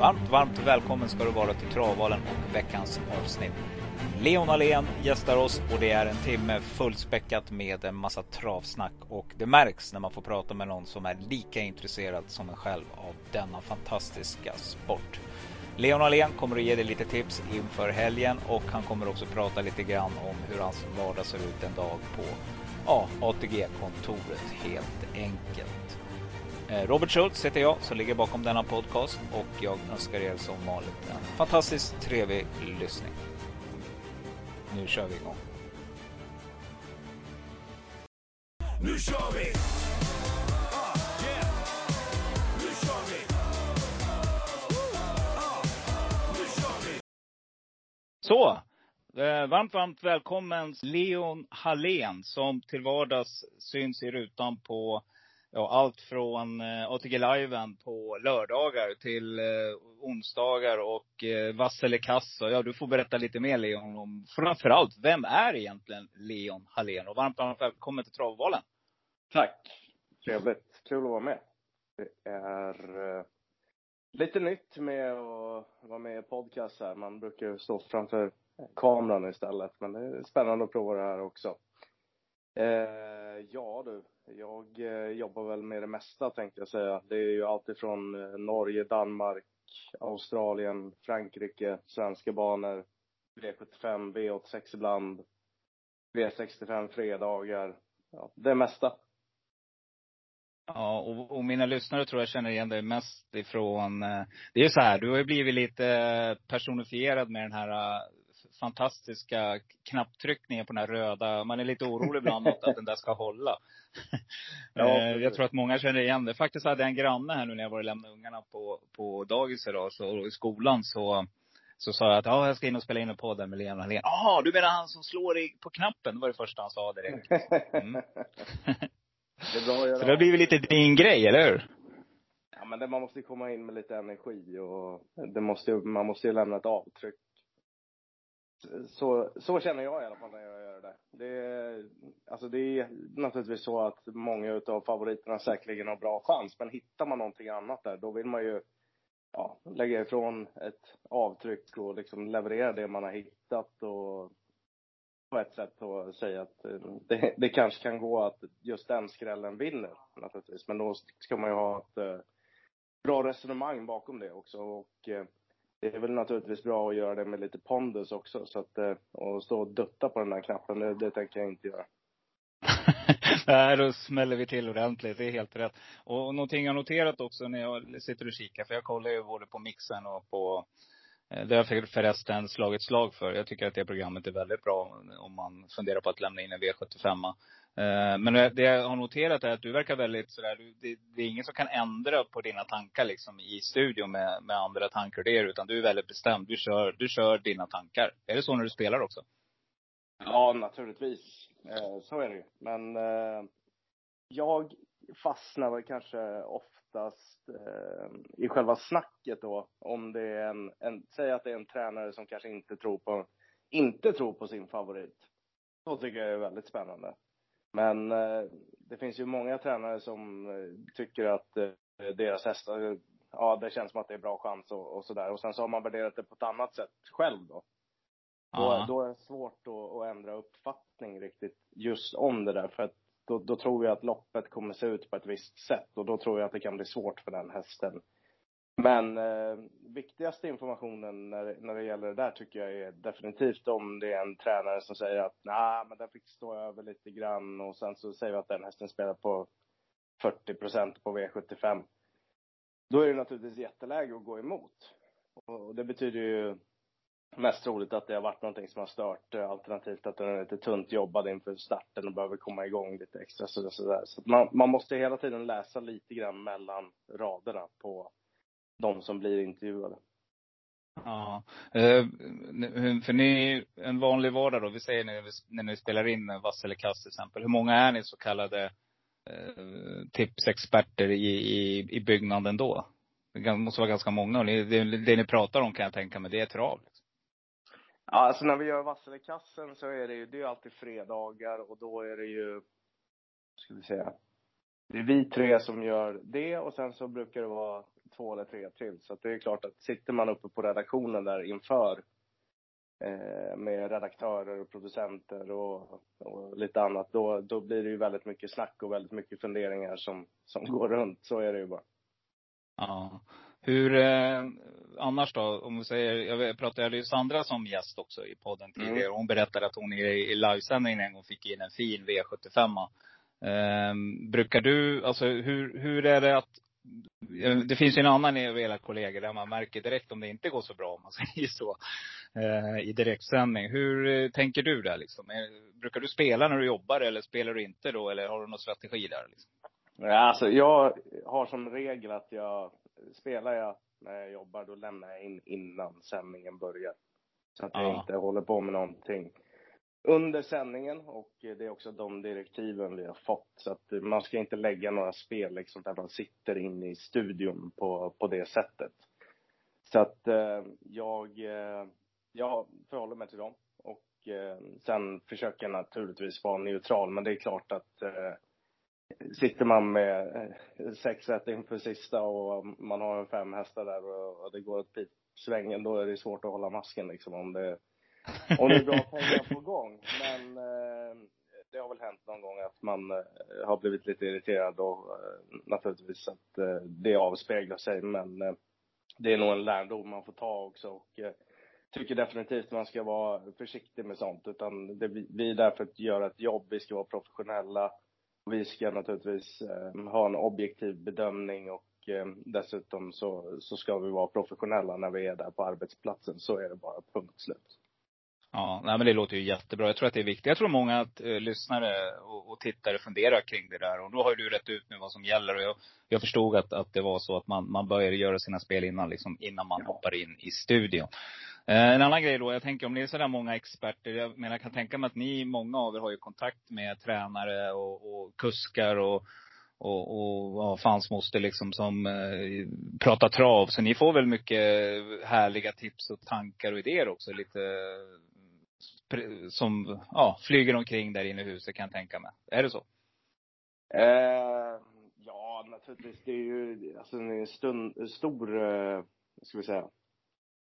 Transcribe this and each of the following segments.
Varmt, varmt välkommen ska du vara till Travvalen och veckans avsnitt. Leon Alén gästar oss och det är en timme fullspäckat med en massa travsnack och det märks när man får prata med någon som är lika intresserad som en själv av denna fantastiska sport. Leon Alén kommer att ge dig lite tips inför helgen och han kommer också prata lite grann om hur hans vardag ser ut en dag på ja, ATG-kontoret helt enkelt. Eh, Robert Schultz heter jag som ligger bakom denna podcast och jag önskar er som vanligt en fantastiskt trevlig lyssning. Nu kör vi igång. Nu kör vi! Så, eh, varmt, varmt välkommen Leon Hallén som till vardags syns i rutan på ja, allt från eh, ATG Liven på lördagar till eh, onsdagar och eh, Vassele Kassa. Ja, du får berätta lite mer Leon om framförallt, vem är egentligen Leon Hallén? Och varmt, varmt välkommen till Travvalen. Tack. Trevligt. Kul att vara med. Det är eh, lite nytt med att vara med i podcast här. Man brukar ju stå framför kameran istället. Men det är spännande att prova det här också. Eh, ja du, jag eh, jobbar väl med det mesta tänkte jag säga. Det är ju alltifrån eh, Norge, Danmark, Australien, Frankrike, svenska banor, V75, V86 ibland, V65 fredagar. Ja, det mesta. Ja, och, och, mina lyssnare tror jag känner igen dig mest ifrån, eh, det är ju så här, du har ju blivit lite personifierad med den här eh, fantastiska knapptryckningen på den här röda. Man är lite orolig ibland att, den där ska hålla. ja, eh, jag tror att många känner igen det. Faktiskt hade jag en granne här nu när jag var och lämnade ungarna på, på dagis idag, så, i skolan så så sa jag att ja, jag ska in och spela in en podd med Lena Hallén. Jaha, du menar han som slår i, på knappen? Det var det första han sa direkt. Mm. det är bra att göra så det har blivit lite din grej, eller hur? Ja, men det, man måste komma in med lite energi och det måste, man måste ju lämna ett avtryck så, så känner jag i alla fall när jag gör det. Det är, alltså det är naturligtvis så att många utav favoriterna säkerligen har bra chans, men hittar man någonting annat där, då vill man ju ja, lägga ifrån ett avtryck och liksom leverera det man har hittat och på ett sätt och säga att eh, det, det kanske kan gå att just den skrällen vinner naturligtvis. Men då ska man ju ha ett eh, bra resonemang bakom det också och eh, det är väl naturligtvis bra att göra det med lite pondus också. Så att, eh, och stå och dutta på den där knappen, det, det tänker jag inte göra. Nej, då smäller vi till ordentligt. Det är helt rätt. Och någonting jag noterat också när jag sitter och kikar, för jag kollar ju både på mixen och på eh, Eh, det har jag förresten slagit slag för. Jag tycker att det programmet är väldigt bra om man funderar på att lämna in en V75. Eh, men det jag har noterat är att du verkar väldigt sådär, det, är ingen som kan ändra på dina tankar liksom i studion med, med andra tankar det utan du är väldigt bestämd. Du kör, du kör dina tankar. Är det så när du spelar också? Ja, naturligtvis. Eh, så är det ju. Men jag fastnar väl kanske oftast i själva snacket då. Om det är en, en, säg att det är en tränare som kanske inte tror på, inte tror på sin favorit. Så tycker jag är väldigt spännande. Men eh, det finns ju många tränare som eh, tycker att eh, deras hästar, ja det känns som att det är bra chans och, och sådär. Och sen så har man värderat det på ett annat sätt själv då. Då, då är det svårt att, att ändra uppfattning riktigt just om det där. För att då, då tror jag att loppet kommer se ut på ett visst sätt och då tror jag att det kan bli svårt för den hästen men eh, viktigaste informationen när, när det gäller det där tycker jag är definitivt om det är en tränare som säger att nej, men den fick stå över lite grann och sen så säger vi att den hästen spelar på 40 procent på V75. Då är det naturligtvis jätteläge att gå emot. Och det betyder ju mest troligt att det har varit någonting som har stört, eh, alternativt att den är lite tunt jobbad inför starten och behöver komma igång lite extra sådär. Så, så man, man måste hela tiden läsa lite grann mellan raderna på de som blir intervjuade. Ja. Eh, för ni, en vanlig vardag då, vi säger när, när ni spelar in vass eller kast till exempel. Hur många är ni så kallade eh, tipsexperter i, i, i byggnaden då? Det måste vara ganska många. Det, det, det, ni pratar om kan jag tänka mig, det är trav. Liksom. Ja, alltså när vi gör Vasselekassen så är det ju, det är alltid fredagar och då är det ju, ska vi säga, det är vi tre som gör det och sen så brukar det vara två eller tre till. Så det är klart att sitter man uppe på redaktionen där inför eh, med redaktörer och producenter och, och, lite annat, då, då blir det ju väldigt mycket snack och väldigt mycket funderingar som, som går runt. Så är det ju bara. Ja. Hur, eh, annars då, om vi säger, jag pratade ju Sandra som gäst också i podden tidigare. Mm. Hon berättade att hon i, i livesändningen en gång fick in en fin V75. Eh, brukar du, alltså hur, hur är det att det finns ju en annan av era kollegor där man märker direkt om det inte går så bra, om man säger så. Eh, I direktsändning. Hur eh, tänker du där liksom? Eh, brukar du spela när du jobbar eller spelar du inte då? Eller har du någon strategi där? Liksom? Ja, alltså jag har som regel att jag, spelar jag när jag jobbar, då lämnar jag in innan sändningen börjar. Så att jag ja. inte håller på med någonting under sändningen och det är också de direktiven vi har fått. Så att man ska inte lägga några spel liksom där man sitter inne i studion på, på det sättet. Så att eh, jag, eh, jag förhåller mig till dem och eh, sen försöker jag naturligtvis vara neutral. Men det är klart att eh, sitter man med eh, sex rätt inför sista och man har en fem hästar där och, det går åt svängen, då är det svårt att hålla masken liksom om det om det är bra pengar på gång. Men eh, det har väl hänt någon gång att man eh, har blivit lite irriterad och eh, naturligtvis att eh, det avspeglar sig. Men eh, det är nog en lärdom man får ta också och eh, tycker definitivt att man ska vara försiktig med sånt. Utan det, vi är där för att göra ett jobb. Vi ska vara professionella. Vi ska naturligtvis ha en objektiv bedömning och dessutom så, så ska vi vara professionella när vi är där på arbetsplatsen. Så är det bara, punkt slut. Ja, nej men det låter ju jättebra. Jag tror att det är viktigt. Jag tror många att, eh, lyssnare och, och, tittare funderar kring det där. Och då har ju du rätt ut nu vad som gäller. Och jag, jag förstod att, att det var så att man, man började göra sina spel innan, liksom, innan man ja. hoppar in i studion. Eh, en annan grej då, jag tänker om ni är sådär många experter. Jag menar, jag kan tänka mig att ni, många av er har ju kontakt med tränare och, och kuskar och och, och ja, fanns moster liksom som eh, pratar trav. Så ni får väl mycket härliga tips och tankar och idéer också. Lite som ja, flyger omkring där inne i huset kan jag tänka mig. Är det så? Eh, ja, naturligtvis. Det är ju alltså en stund, stor, eh, ska vi säga,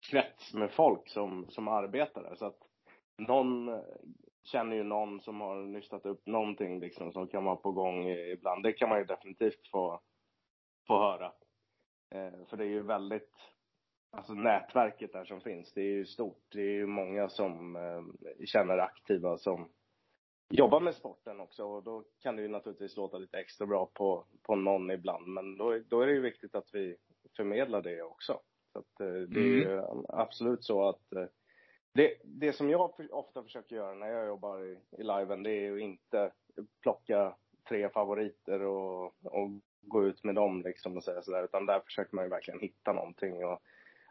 krets med folk som, som arbetar där. Så att någon eh, känner ju någon som har nystat upp någonting liksom som kan vara på gång ibland. Det kan man ju definitivt få, få höra. Eh, för det är ju väldigt alltså nätverket där som finns, det är ju stort. Det är ju många som eh, känner aktiva som jobbar med sporten också och då kan det ju naturligtvis låta lite extra bra på, på någon ibland. Men då, då är det ju viktigt att vi förmedlar det också. Så att eh, det är ju mm. absolut så att eh, det, det som jag ofta försöker göra när jag jobbar i, i liven, det är ju inte plocka tre favoriter och, och gå ut med dem liksom och säga sådär, utan där försöker man ju verkligen hitta någonting och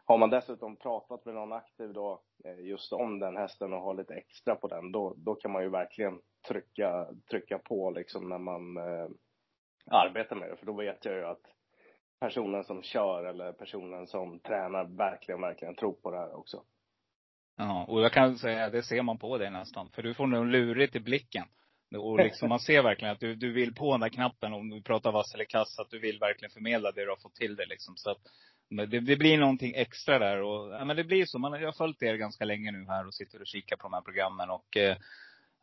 har man dessutom pratat med någon aktiv då eh, just om den hästen och har lite extra på den, då, då kan man ju verkligen trycka, trycka på liksom när man eh, arbetar med det. För då vet jag ju att personen som kör eller personen som tränar verkligen, verkligen tror på det här också. Ja, och jag kan säga, det ser man på dig nästan. För du får nog lurigt i blicken. Och liksom man ser verkligen att du, du vill på den där knappen, om du pratar vass eller kass, att du vill verkligen förmedla det du har fått till dig liksom. Så att det, det, blir någonting extra där. Och, ja, men det blir så. Man, jag har följt er ganska länge nu här och sitter och kikar på de här programmen. Och, eh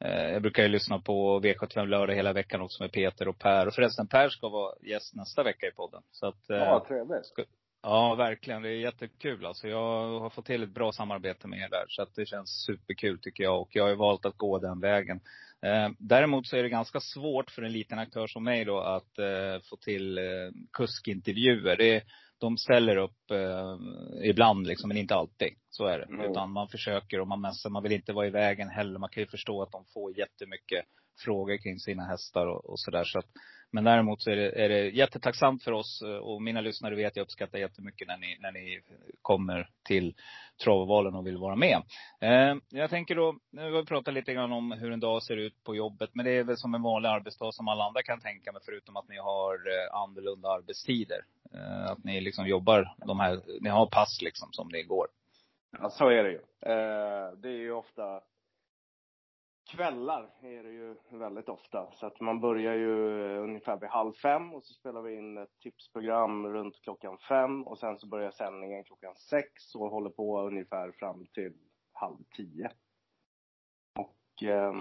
jag brukar ju lyssna på V75 lördag hela veckan också med Peter och Per. Och förresten, Per ska vara gäst nästa vecka i podden. Så att, eh, ja, trevligt. Ska, ja, verkligen. Det är jättekul. Alltså, jag har fått till ett bra samarbete med er där. Så att det känns superkul tycker jag. Och jag har ju valt att gå den vägen. Eh, däremot så är det ganska svårt för en liten aktör som mig då att eh, få till eh, kuskintervjuer. Det, de ställer upp eh, ibland liksom, men inte alltid. Så är det. Mm. Utan man försöker och man mässar. Man vill inte vara i vägen heller. Man kan ju förstå att de får jättemycket frågor kring sina hästar och, och sådär. Så men däremot så är det, är det jättetacksamt för oss eh, och mina lyssnare vet jag uppskattar jättemycket när ni, när ni kommer till travvalen och vill vara med. Eh, jag tänker då, nu har vi pratat lite grann om hur en dag ser ut på jobbet. Men det är väl som en vanlig arbetsdag som alla andra kan tänka mig. Förutom att ni har eh, annorlunda arbetstider. Eh, att ni liksom jobbar de här, ni har pass liksom som det går. Ja, så är det ju. Eh, det är ju ofta kvällar är det ju väldigt ofta. Så att man börjar ju eh, ungefär vid halv fem och så spelar vi in ett tipsprogram runt klockan fem och sen så börjar sändningen klockan sex och håller på ungefär fram till halv tio. Och eh,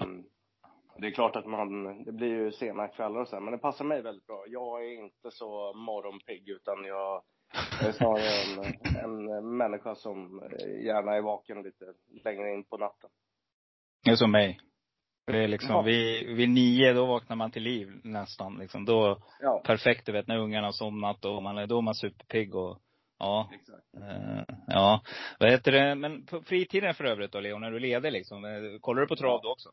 det är klart att man, det blir ju sena kvällar och så, men det passar mig väldigt bra. Jag är inte så morgonpigg utan jag är snarare en, en människa som eh, gärna är vaken lite längre in på natten. Det är som mig. Det är liksom, ja. vid, vid nio, då vaknar man till liv nästan. Liksom. Då, ja. perfekt, du vet, när ungarna har somnat och man, då är man superpigg och Ja. Exakt. Uh, ja. Vad heter det, men på fritiden för övrigt då Leo, när du leder liksom, eh, kollar du på trav då också?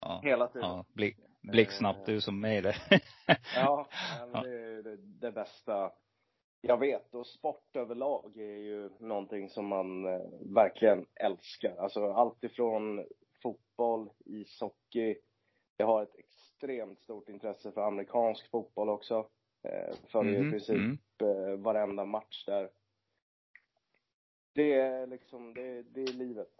Ja. Hela tiden. Ja, blick, blixtsnabbt, du som mig det. ja, det är det, det, bästa jag vet. Och sport överlag är ju någonting som man eh, verkligen älskar. Alltså allt ifrån fotboll, ishockey. Jag har ett extremt stort intresse för amerikansk fotboll också. Eh, följer mm, i princip mm. Eh, varenda match där. Det är liksom, det, det är livet.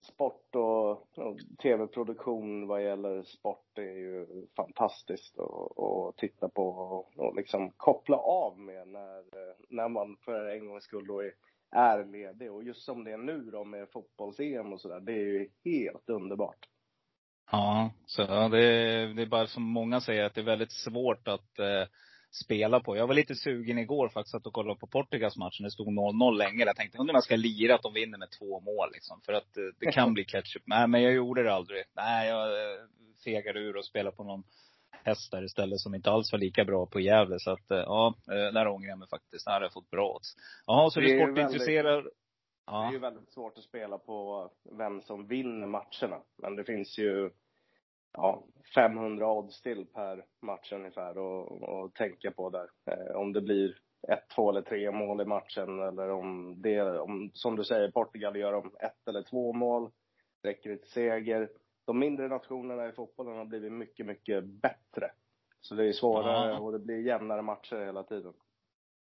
Sport och, och tv-produktion vad gäller sport är ju fantastiskt att titta på och, och liksom koppla av med när, när man för en gångs skull då är är ledig. Och just som det är nu då med fotbolls-EM och sådär, det är ju helt underbart. Ja, så det, det är bara som många säger att det är väldigt svårt att eh, spela på. Jag var lite sugen igår faktiskt att kolla på Portugals match. Det stod 0-0 länge. Jag tänkte, undrar om jag ska lira att de vinner med två mål liksom. För att eh, det kan bli ketchup. Nej, men jag gjorde det aldrig. Nej, jag eh, fegade ur och spelade på någon hästar istället som inte alls var lika bra på Gävle. Så att, eh, ja, eh, där ångrar jag mig faktiskt. Där har jag fått bra odds. Jaha, så du är sportintresserad? Ja. Det är ju väldigt svårt att spela på vem som vinner matcherna. Men det finns ju, ja, 500 odds till per match ungefär och, och tänka på där. Eh, om det blir ett, två eller tre mål i matchen eller om det, om, som du säger, Portugal gör om ett eller två mål, räcker det till seger de mindre nationerna i fotbollen har blivit mycket, mycket bättre. Så det är svårare ja. och det blir jämnare matcher hela tiden.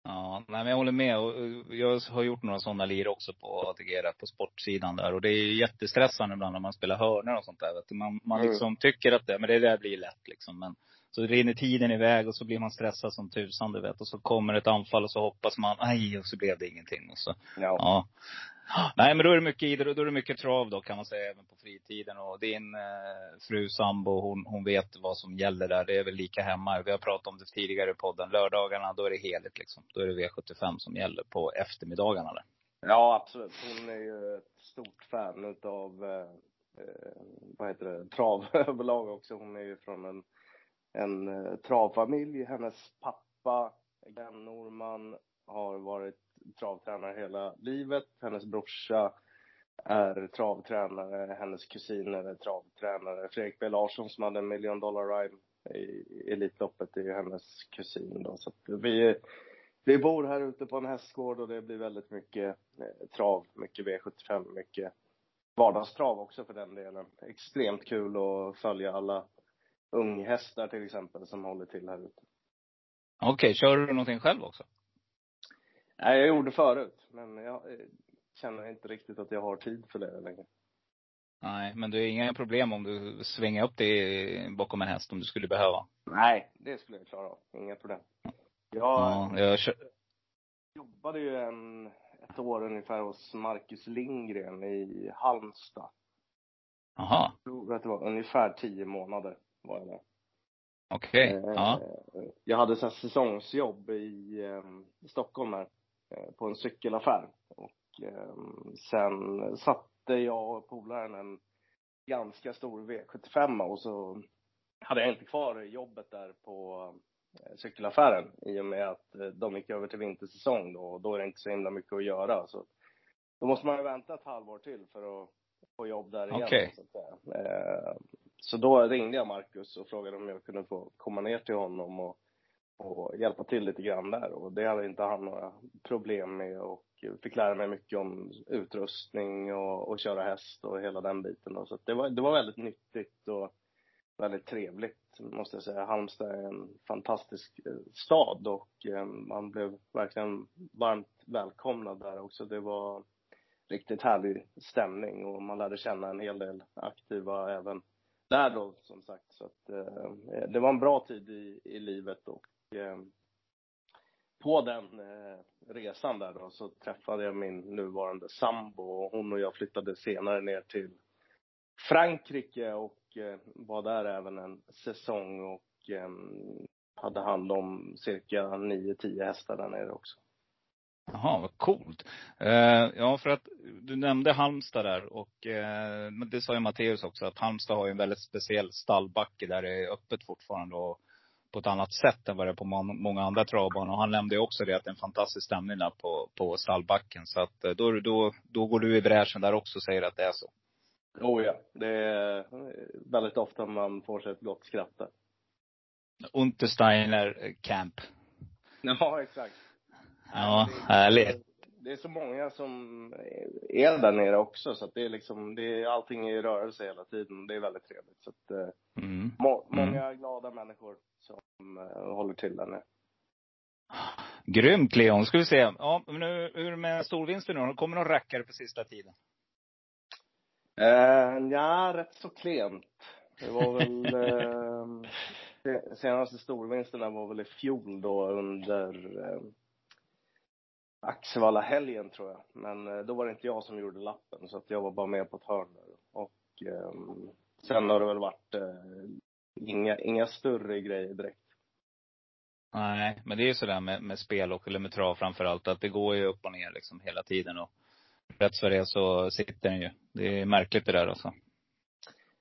Ja, nej men jag håller med. Och jag har gjort några sådana lir också på ATG, på sportsidan där. Och det är jättestressande ibland när man spelar hörnor och sånt där. Vet du. Man, man mm. liksom tycker att det, men det där blir lätt liksom. Men så rinner tiden iväg och så blir man stressad som tusan du vet. Och så kommer ett anfall och så hoppas man, aj, och så blev det ingenting. Och så, ja. ja. Nej men då är det mycket idrott, då är det mycket trav då kan man säga även på fritiden. Och din eh, fru sambo, hon, hon vet vad som gäller där. Det är väl lika hemma. Vi har pratat om det tidigare i podden. Lördagarna, då är det heligt liksom. Då är det V75 som gäller på eftermiddagarna där. Ja absolut. Hon är ju ett stort fan utav, eh, eh vad heter det, trav överlag också. Hon är ju från en, en eh, travfamilj. Hennes pappa, Glenn Norman, har varit travtränare hela livet. Hennes brorsa är travtränare, hennes kusiner är travtränare. Fredrik B Larsson som hade en million dollar ride i Elitloppet är ju hennes kusin då. Så vi, vi bor här ute på en hästgård och det blir väldigt mycket eh, trav, mycket V75, mycket vardagstrav också för den delen. Extremt kul att följa alla unghästar till exempel som håller till här ute. Okej, okay, kör du någonting själv också? Nej, jag gjorde förut, men jag eh, känner inte riktigt att jag har tid för det längre. Nej, men du har inga problem om du svänger upp det bakom en häst om du skulle behöva? Nej, det skulle jag klara av. Inga problem. Jag, ja, jag kör... jobbade ju en, ett år ungefär hos Marcus Lindgren i Halmstad. Jaha. Jag tror att det var ungefär tio månader var jag där. Okej, okay. ja. Eh, jag hade så säsongsjobb i, eh, i Stockholm här. Eh, på en cykelaffär. Och eh, sen satte jag och polaren en ganska stor V75 och så hade jag inte kvar jobbet där på eh, cykelaffären i och med att de gick över till vintersäsong då och då är det inte så himla mycket att göra. Så då måste man ju vänta ett halvår till för att få jobb där igen. Okay. Så, att säga. så då ringde jag Marcus och frågade om jag kunde få komma ner till honom och och hjälpa till lite grann där och det hade inte han några problem med och fick lära mig mycket om utrustning och, och köra häst och hela den biten då. Så det var, det var väldigt nyttigt och väldigt trevligt måste jag säga. Halmstad är en fantastisk eh, stad och eh, man blev verkligen varmt välkomnad där också. Det var riktigt härlig stämning och man lärde känna en hel del aktiva även där då som sagt. Så att eh, det var en bra tid i, i livet och Eh, på den eh, resan där då så träffade jag min nuvarande sambo och hon och jag flyttade senare ner till Frankrike och eh, var där även en säsong och ehm, hade hand om cirka 9-10 hästar där nere också. Jaha, vad coolt. Eh, ja, för att du nämnde Halmstad där och eh, det sa ju Matteus också att Halmstad har ju en väldigt speciell stallbacke där det är öppet fortfarande och på ett annat sätt än vad det är på många andra travbanor. Och han nämnde också det att det är en fantastisk stämning där på, på stallbacken. Så att eh, då, då, då går du i bräschen där också och säger att det är så. Oh ja, det är väldigt ofta man får sig ett gott skratt där. Untersteiner Camp. Ja, exakt. Ja, härligt. Det är så många som är där nere också så att det är liksom, det är allting i rörelse hela tiden. Det är väldigt trevligt. Så att, eh, mm. må, mm. många mm. glada människor som uh, håller till där nere. Grymt Leon. Ska vi se. Ja, men nu, hur med storvinster nu Kommer någon rackare på sista tiden? Uh, ja, rätt så klent. Det var väl uh, senaste storvinsterna var väl i fjol då under uh, Axevalla helgen tror jag. Men uh, då var det inte jag som gjorde lappen så att jag var bara med på ett hörn där. Och um, sen har det väl varit uh, inga, inga större grejer direkt. Nej, men det är ju sådär med, med spel och, eller med trav framförallt, att det går ju upp och ner liksom hela tiden och rätt vad det så sitter den ju. Det är märkligt det där alltså.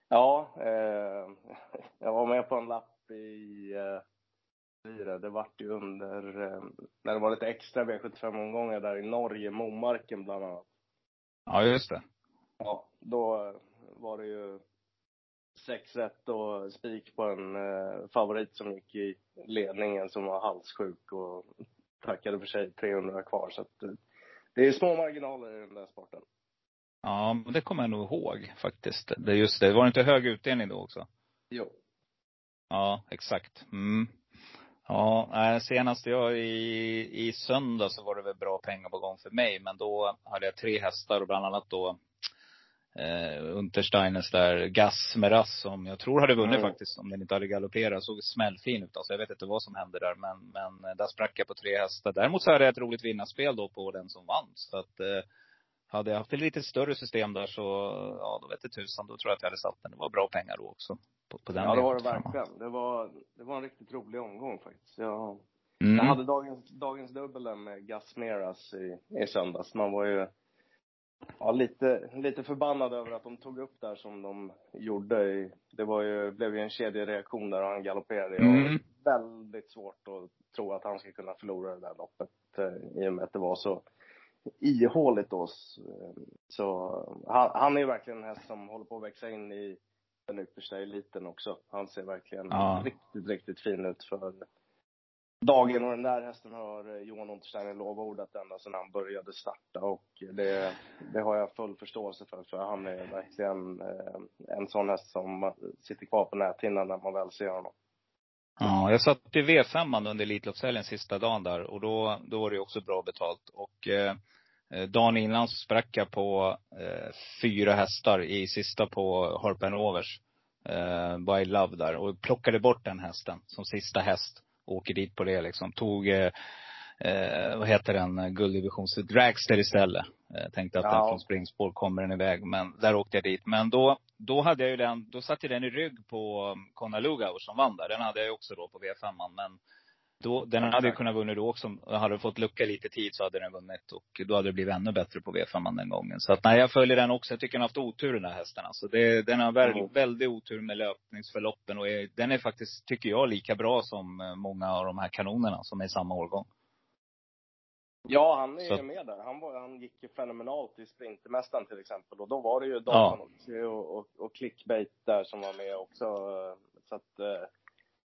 Ja, eh, jag var med på en lapp i eh, det vart ju under, eh, när det var lite extra V75-omgångar där i Norge, Momarken bland annat. Ja, just det. Ja, då var det ju 6 rätt och spik på en eh, favorit som gick i ledningen som var halssjuk och tackade för sig 300 kvar. Så att, eh, det är små marginaler i den där sporten. Ja, men det kommer jag nog ihåg faktiskt. Det är just det. Var det inte hög utdelning då också? Jo. Ja, exakt. Mm. Ja, senast jag i, i söndag så var det väl bra pengar på gång för mig. Men då hade jag tre hästar och bland annat då eh, Untersteiners där, Gas Meras som jag tror hade vunnit mm. faktiskt om den inte hade galopperat. Såg smällfin ut alltså. Jag vet inte vad som hände där men, men där sprack jag på tre hästar. Däremot så hade jag ett roligt vinnarspel då på den som vann. Så att eh, hade jag haft ett lite större system där så, ja då vet jag tusan, då tror jag att jag hade satt den. Det var bra pengar då också. På, på den ja det var det verkligen. Det var, det var en riktigt rolig omgång faktiskt. Jag, mm. jag hade dagens, dagens dubbel med Gas Meras i, i söndags. Man var ju Ja, lite, lite förbannad över att de tog upp där som de gjorde. Det var ju, blev ju en kedjereaktion där och han galopperade. Mm. Och väldigt svårt att tro att han ska kunna förlora det där loppet eh, i och med att det var så ihåligt då. Så han, han är ju verkligen en häst som håller på att växa in i den yppersta eliten också. Han ser verkligen ja. riktigt, riktigt fin ut för dagen och den där hästen har eh, Johan Untersteiner lovordat ända sedan han började starta och det, det har jag full förståelse för, för han är verkligen eh, en sån häst som sitter kvar på näthinnan när man väl ser honom. Ja, jag satt i V5 under Elitloppshelgen sista dagen där och då, då var det också bra betalt. Och eh, dagen innan så sprack jag på eh, fyra hästar i sista på Harpen Overs. Eh, by Love där och plockade bort den hästen som sista häst åker dit på det liksom. Tog, eh, eh vad heter den, eh, gulddivisions Dragster istället. Eh, tänkte att ja. den från springspår kommer den iväg. Men där åkte jag dit. Men då, då hade jag ju den, då satt ju den i rygg på um, Konalugaur som vann där. Den hade jag ju också då på V5. Men då, den hade ju kunnat vunnit då också. Hade fått lucka lite tid så hade den vunnit. Och då hade det blivit ännu bättre på V5 den gången. Så att nej, jag följer den också. Jag tycker den har haft otur den här hästen. Alltså det, den har väldigt, mm. väldigt otur med löpningsförloppen. Och är, den är faktiskt, tycker jag, lika bra som eh, många av de här kanonerna som är i samma årgång. Ja, han är så. med där. Han, var, han gick ju fenomenalt i Sprintermästaren till exempel. Och då var det ju Dalton ja. och, och, och Clickbait där som var med också. Så att, eh,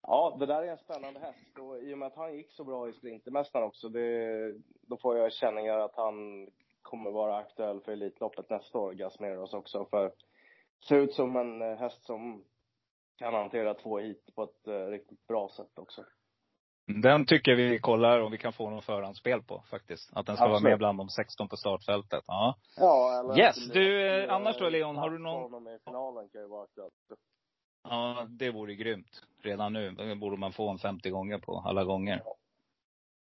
ja, det där är en spännande häst. Och i och med att han gick så bra i Sprintermästaren också, det, då får jag känningar att han kommer vara aktuell för Elitloppet nästa år, Gasmeros också. För ser ut som en eh, häst som kan hantera två hit på ett uh, riktigt bra sätt också. Den tycker vi kollar om vi kan få någon förhandsspel på faktiskt. Att den ska Absolut. vara med bland de 16 på startfältet. Ja. Ja, eller Yes, du, eh, annars då Leon, har du någon? I finalen kan ju vara aktuellt. Ja, det vore grymt. Redan nu. Det borde man få en 50 gånger på alla gånger.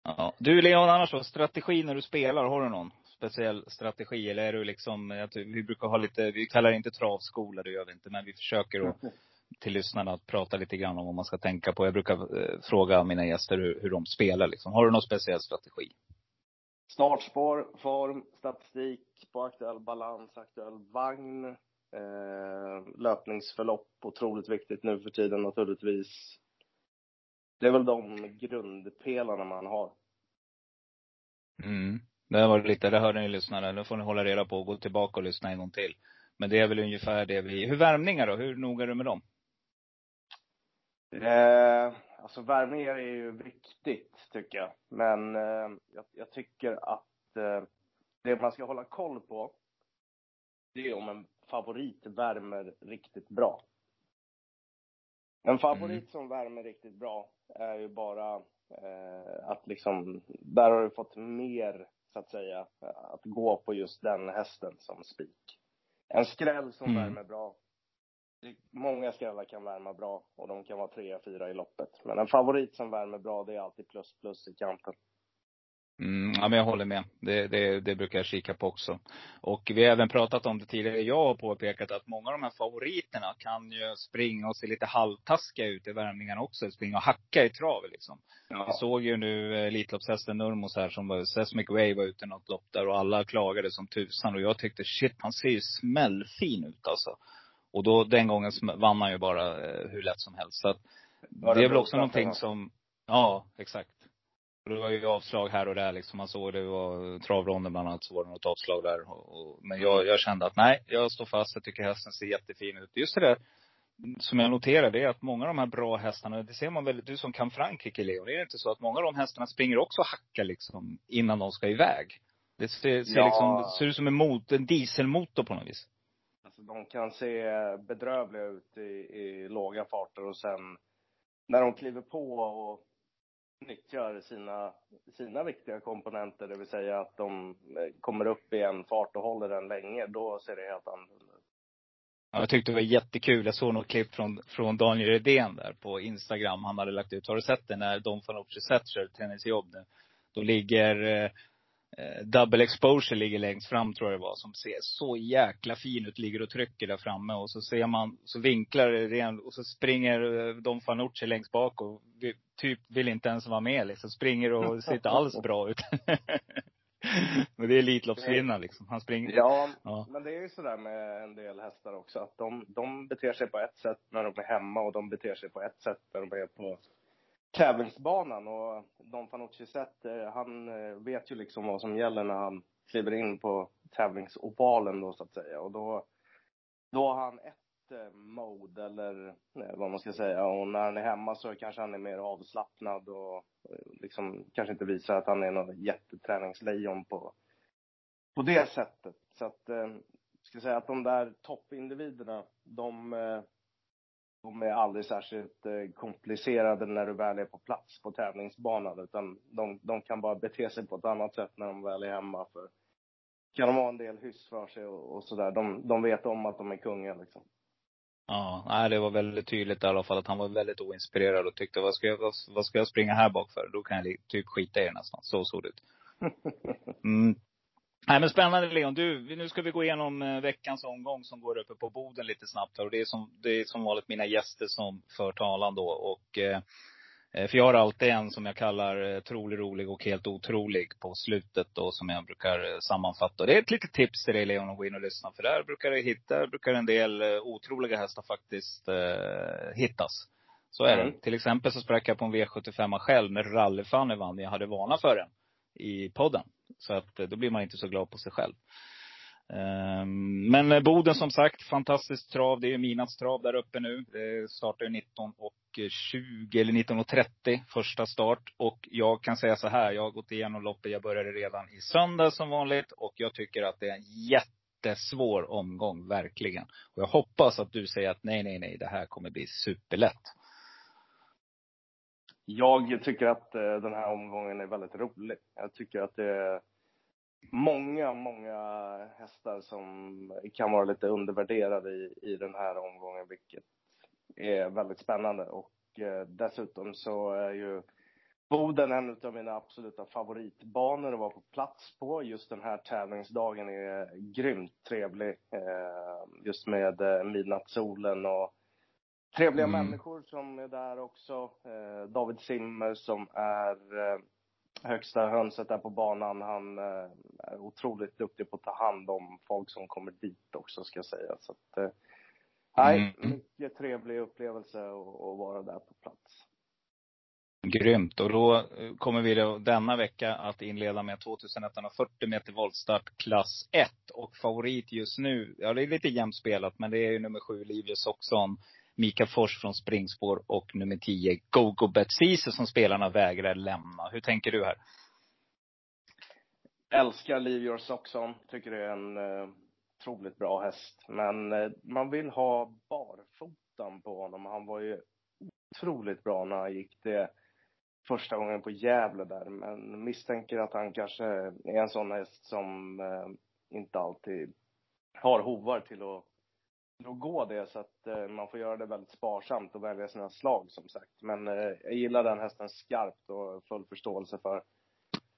Ja. Du Leon, annars då? Strategi när du spelar, har du någon speciell strategi? Eller är du liksom, vi brukar ha lite, vi kallar det inte travskola, det gör vi inte. Men vi försöker att, till lyssnarna att prata lite grann om vad man ska tänka på. Jag brukar eh, fråga mina gäster hur, hur de spelar liksom. Har du någon speciell strategi? Startspår, form, statistik på aktuell balans, aktuell vagn. Eh, löpningsförlopp, otroligt viktigt nu för tiden naturligtvis. Det är väl de grundpelarna man har. Mm. Det var lite, det hörde ni lyssnare. Nu får ni hålla reda på och gå tillbaka och lyssna en gång till. Men det är väl ungefär det vi, hur värmningar då? Hur noga är du med dem? Eh, alltså värmningar är ju viktigt tycker jag. Men eh, jag, jag, tycker att eh, det man ska hålla koll på, det är om en favorit värmer riktigt bra. En favorit mm. som värmer riktigt bra är ju bara eh, att liksom, där har du fått mer, så att säga, att gå på just den hästen som spik. En skräll som mm. värmer bra. Många skrällar kan värma bra och de kan vara trea, fyra i loppet. Men en favorit som värmer bra, det är alltid plus plus i kanten. Mm, ja, men jag håller med. Det, det, det, brukar jag kika på också. Och vi har även pratat om det tidigare. Jag har påpekat att många av de här favoriterna kan ju springa och se lite halvtaskiga ut i värmningarna också. Springa och hacka i travet liksom. Ja. Vi såg ju nu eh, Elitloppshästen Nurmos här som var, Sesmic Way var ute i något lopp där och alla klagade som tusan. Och jag tyckte shit, han ser ju smällfin ut alltså. Och då, den gången vann han ju bara eh, hur lätt som helst. Så att, det, det är väl också någonting som, ja, exakt. Och det var ju avslag här och där liksom. Man såg det var travronden bland annat så var det något avslag där. Och, och, men jag, jag kände att nej, jag står fast. Jag tycker hästen ser jättefin ut. Just det där som jag noterar det är att många av de här bra hästarna, det ser man väl, du som kan Frankrike Leo, det är inte så att många av de hästarna springer också och hackar liksom innan de ska iväg? Det ser, ser ja. liksom, ser ut som en, mot, en dieselmotor på något vis. Alltså de kan se bedrövliga ut i, i låga farter och sen när de kliver på och nyttjar sina, sina viktiga komponenter, det vill säga att de eh, kommer upp i en fart och håller den länge, då ser det helt annorlunda ut. Ja, jag tyckte det var jättekul. Jag såg något klipp från, från Daniel Redén där på Instagram. Han hade lagt ut. Har du sett det när Don Fanucci sätter tennisjobb? Då ligger eh, double exposure ligger längst fram tror jag det var. Som ser så jäkla fin ut. Ligger och trycker där framme. Och så ser man, så vinklar det och så springer eh, Don Fanucci längst bak och vi, typ vill inte ens vara med liksom. Springer och ser inte alls bra ut. men det är Elitloppsvinnaren liksom. Han springer. Ja, ja, men det är ju sådär med en del hästar också. Att de, de beter sig på ett sätt när de är hemma och de beter sig på ett sätt när de är på tävlingsbanan. Och Don Fanucci sett, eh, han eh, vet ju liksom vad som gäller när han kliver in på tävlingsovalen då så att säga. Och då, då har han ett eh, mode eller vad man ska säga. Och när han är hemma så kanske han är mer avslappnad och liksom kanske inte visar att han är något jätteträningslejon på, på det sättet. Så att, eh, ska säga att de där toppindividerna, de, de är aldrig särskilt eh, komplicerade när du väl är på plats på tävlingsbanan, utan de, de kan bara bete sig på ett annat sätt när de väl är hemma. För kan de ha en del hyss för sig och, och sådär. De, de vet om att de är kungar liksom. Ja, nej, det var väldigt tydligt i alla fall att han var väldigt oinspirerad och tyckte, vad ska jag, vad, vad ska jag springa här bak för? Då kan jag typ skita i det nästan. Så såg det ut. Mm. Nej men spännande Leon. Du, nu ska vi gå igenom eh, veckans omgång som går uppe på Boden lite snabbt. Och det är som, det är som vanligt mina gäster som för talan då. Och eh, Eh, för jag har alltid en som jag kallar trolig, rolig och helt otrolig på slutet då som jag brukar sammanfatta. Det är ett litet tips till dig Leon att gå in och lyssna. För där brukar det hitta, brukar en del otroliga hästar faktiskt eh, hittas. Så är mm. det. Till exempel så sprack jag på en V75 själv när Rallyfanny vann. Jag hade vana för den i podden. Så att eh, då blir man inte så glad på sig själv. Ehm, men eh, Boden som sagt, fantastiskt trav. Det är Minats trav där uppe nu. Det startar ju 19.20 eller 19.30 första start. Och jag kan säga så här, jag har gått igenom loppet. Jag började redan i söndag som vanligt. Och jag tycker att det är en jättesvår omgång, verkligen. Och jag hoppas att du säger att nej, nej, nej, det här kommer bli superlätt. Jag tycker att eh, den här omgången är väldigt rolig. Jag tycker att det är många, många hästar som kan vara lite undervärderade i, i den här omgången, vilket är väldigt spännande och eh, dessutom så är ju Boden en av mina absoluta favoritbanor att vara på plats på. Just den här tävlingsdagen är grymt trevlig. Eh, just med midnattssolen och trevliga mm. människor som är där också. Eh, David Simmer som är högsta hönset där på banan. Han är otroligt duktig på att ta hand om folk som kommer dit också ska jag säga. Så att, nej, mm. mycket trevlig upplevelse att vara där på plats. Grymt. Och då eh, kommer vi då denna vecka att inleda med 2140 meter voltstart klass 1. Och favorit just nu, ja det är lite jämnt spelat, men det är ju nummer 7 Livius Oxon. Mika Fors från springspår och nummer 10 Gogo Betsise som spelarna vägrar lämna. Hur tänker du här? Älskar Leave Your Socks On. Tycker det är en eh, otroligt bra häst. Men eh, man vill ha barfotan på honom. Han var ju otroligt bra när han gick det första gången på Gävle där, men misstänker att han kanske är en sån häst som eh, inte alltid har hovar till att, att gå det, så att eh, man får göra det väldigt sparsamt och välja sina slag som sagt. Men eh, jag gillar den hästen skarpt och full förståelse för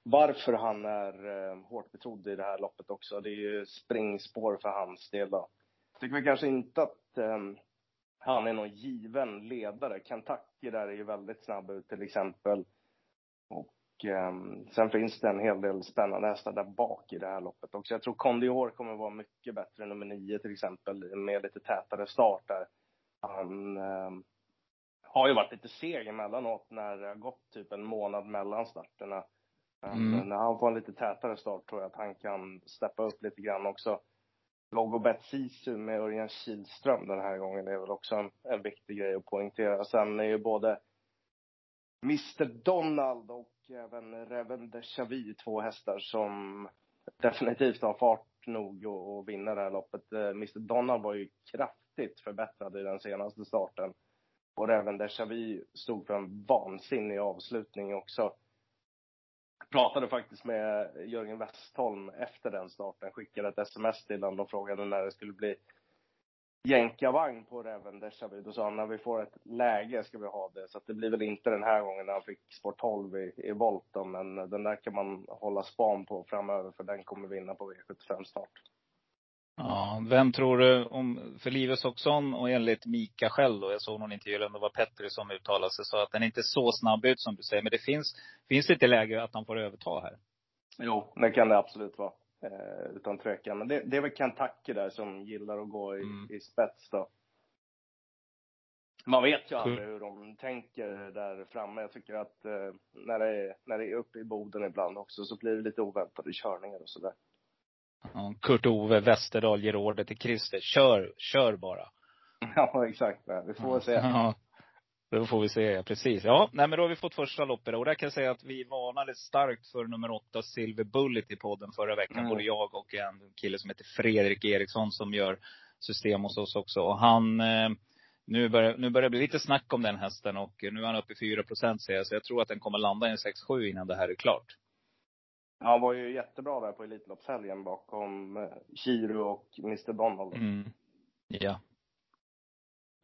varför han är eh, hårt betrodd i det här loppet också. Det är ju springspår för hans del då. Jag tycker vi kanske inte att eh, han är någon given ledare. Kentucky där är ju väldigt snabb ut till exempel. Och eh, sen finns det en hel del spännande hästar där bak i det här loppet också. Jag tror Condior kommer vara mycket bättre än nummer nio till exempel med lite tätare start där. Han eh, har ju varit lite seg emellanåt när det har gått typ en månad mellan starterna. Mm. När han får en lite tätare start tror jag att han kan steppa upp lite grann också. Logobet Sisu med Örjan Kihlström den här gången är väl också en, en viktig grej att poängtera. Sen är ju både Mr Donald och även Reven de Chavy två hästar som definitivt har fart nog att vinna det här loppet. Eh, Mr Donald var ju kraftigt förbättrad i den senaste starten. Och Reven de Chavy stod för en vansinnig avslutning också pratade faktiskt med Jörgen Westholm efter den starten. Skickade ett sms till honom och frågade när det skulle bli jänkarvagn på Räven Déjà Då sa när vi får ett läge ska vi ha det. Så att det blir väl inte den här gången när han fick sport 12 i, i volten. Men den där kan man hålla span på framöver för den kommer vinna på V75 start. Ja, vem tror du om, för Lives Oxon och enligt Mika själv då, jag såg någon intervju, eller det var Petri som uttalade sig, sa att den är inte så snabb ut som du säger. Men det finns, finns det inte läge att han får överta här? Jo, det kan det absolut vara. Eh, utan tvekan. Men det, det är väl Kentucky där som gillar att gå i, mm. i spets då. Man vet ju aldrig hur de tänker där framme. Jag tycker att eh, när, det är, när det är uppe i Boden ibland också så blir det lite oväntade körningar och sådär. Kurt-Ove Westerdahl ger order till Christer. Kör, kör bara. Ja, exakt. Vi får ja. se. Ja. Då får vi se, ja, precis. Ja, nej men då har vi fått första loppet. Och där kan jag säga att vi varnade starkt för nummer åtta, Silver Bullet i podden förra veckan. Mm. Både jag och en kille som heter Fredrik Eriksson som gör system hos oss också. Och han, eh, nu börjar, nu börjar det bli lite snack om den hästen och nu är han uppe i 4 procent säger jag. Så jag tror att den kommer landa i en 6-7 innan det här är klart. Han var ju jättebra där på Elitloppshelgen bakom eh, Kiro och Mr Donald. Mm. Ja.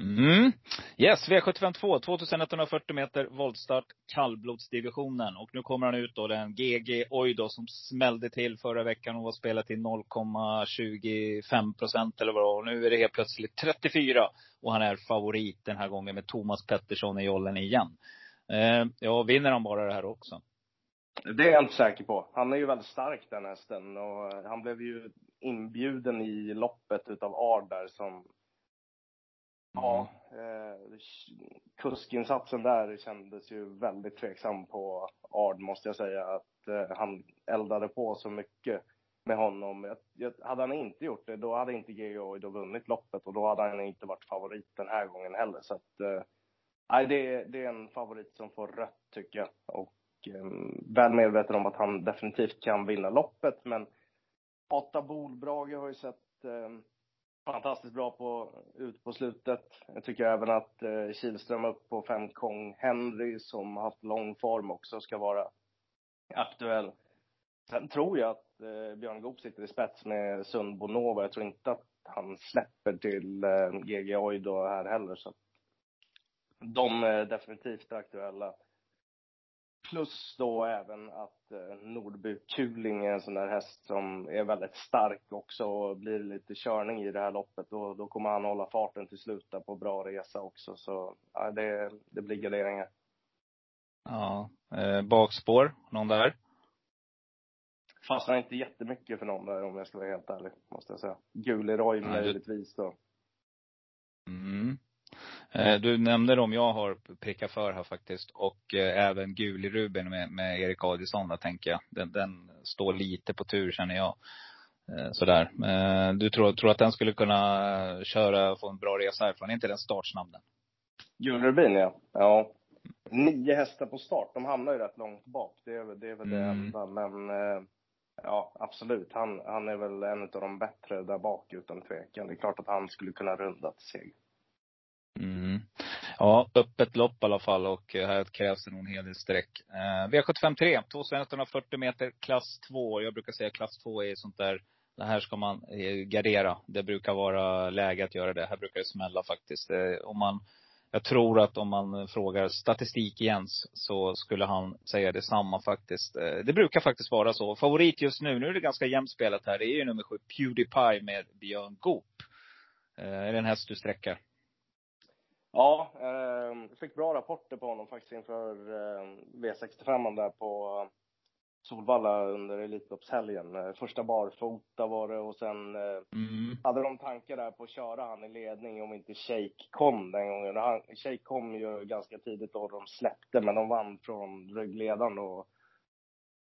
Mm. Yes, V752, 2140 meter voltstart, kallblodsdivisionen. Och nu kommer han ut då, den GG Oido som smällde till förra veckan och var spelat till 0,25 procent eller vad Och nu är det helt plötsligt 34. Och han är favorit den här gången med Thomas Pettersson i jollen igen. Eh, ja, vinner han bara det här också? Det är jag inte säker på. Han är ju väldigt stark den hästen och han blev ju inbjuden i loppet utav Ard där som Ja, eh, kuskinsatsen där kändes ju väldigt tveksam på Ard måste jag säga. Att eh, han eldade på så mycket med honom. Jag, jag, hade han inte gjort det, då hade inte GO då vunnit loppet och då hade han inte varit favorit den här gången heller. Så att, eh, det, det är en favorit som får rött tycker jag. Och eh, väl medveten om att han definitivt kan vinna loppet. Men Åtta Bolbrage har ju sett eh, fantastiskt bra på, ut på slutet. Jag tycker även att eh, Kihlström upp på fem Kong Henry som haft lång form också ska vara aktuell. Sen tror jag att eh, Björn Goop sitter i spets med Sundbo Nova. Jag tror inte att han släpper till eh, GG Oido här heller. Så de är definitivt aktuella. Plus då även att Nordby Kuling är en sån där häst som är väldigt stark också och blir lite körning i det här loppet då, då kommer han hålla farten till slut där på bra resa också. Så ja, det, det blir garderingar. Ja, eh, bakspår, någon där? Fastnar inte jättemycket för någon där om jag ska vara helt ärlig, måste jag säga. Guleroy möjligtvis då. Mm. Eh, du nämnde dem jag har prickat för här faktiskt. Och eh, även Gul i Ruben med, med Erik Adielsson där tänker jag. Den, den står lite på tur känner jag. Eh, sådär. Du tror, tror att den skulle kunna köra, få en bra resa härifrån? Är inte den startsnabb den? Gul Rubin ja. Ja. Nio hästar på start. De hamnar ju rätt långt bak. Det är, det är väl det mm. enda. Men ja, absolut. Han, han är väl en av de bättre där bak utan tvekan. Det är klart att han skulle kunna runda till seger. Mm. Ja, öppet lopp i alla fall och eh, här krävs det nog en hel del streck. Eh, V753, 2140 meter, klass 2. Jag brukar säga klass 2 är sånt där, det här ska man eh, gardera. Det brukar vara läge att göra det. Här brukar det smälla faktiskt. Eh, om man, jag tror att om man frågar statistik-Jens, så skulle han säga detsamma faktiskt. Eh, det brukar faktiskt vara så. Favorit just nu, nu är det ganska jämnt spelat här. Det är ju nummer sju, Pewdiepie med Björn Goop. Eh, är det en häst du sträcker? Ja, eh, fick bra rapporter på honom faktiskt inför eh, V65 där på Solvalla under Elitloppshelgen. Eh, första barfota var det och sen eh, mm. hade de tankar där på att köra han i ledning om inte Shake kom den gången. Han, Shake kom ju ganska tidigt då de släppte, men de vann från ryggledaren och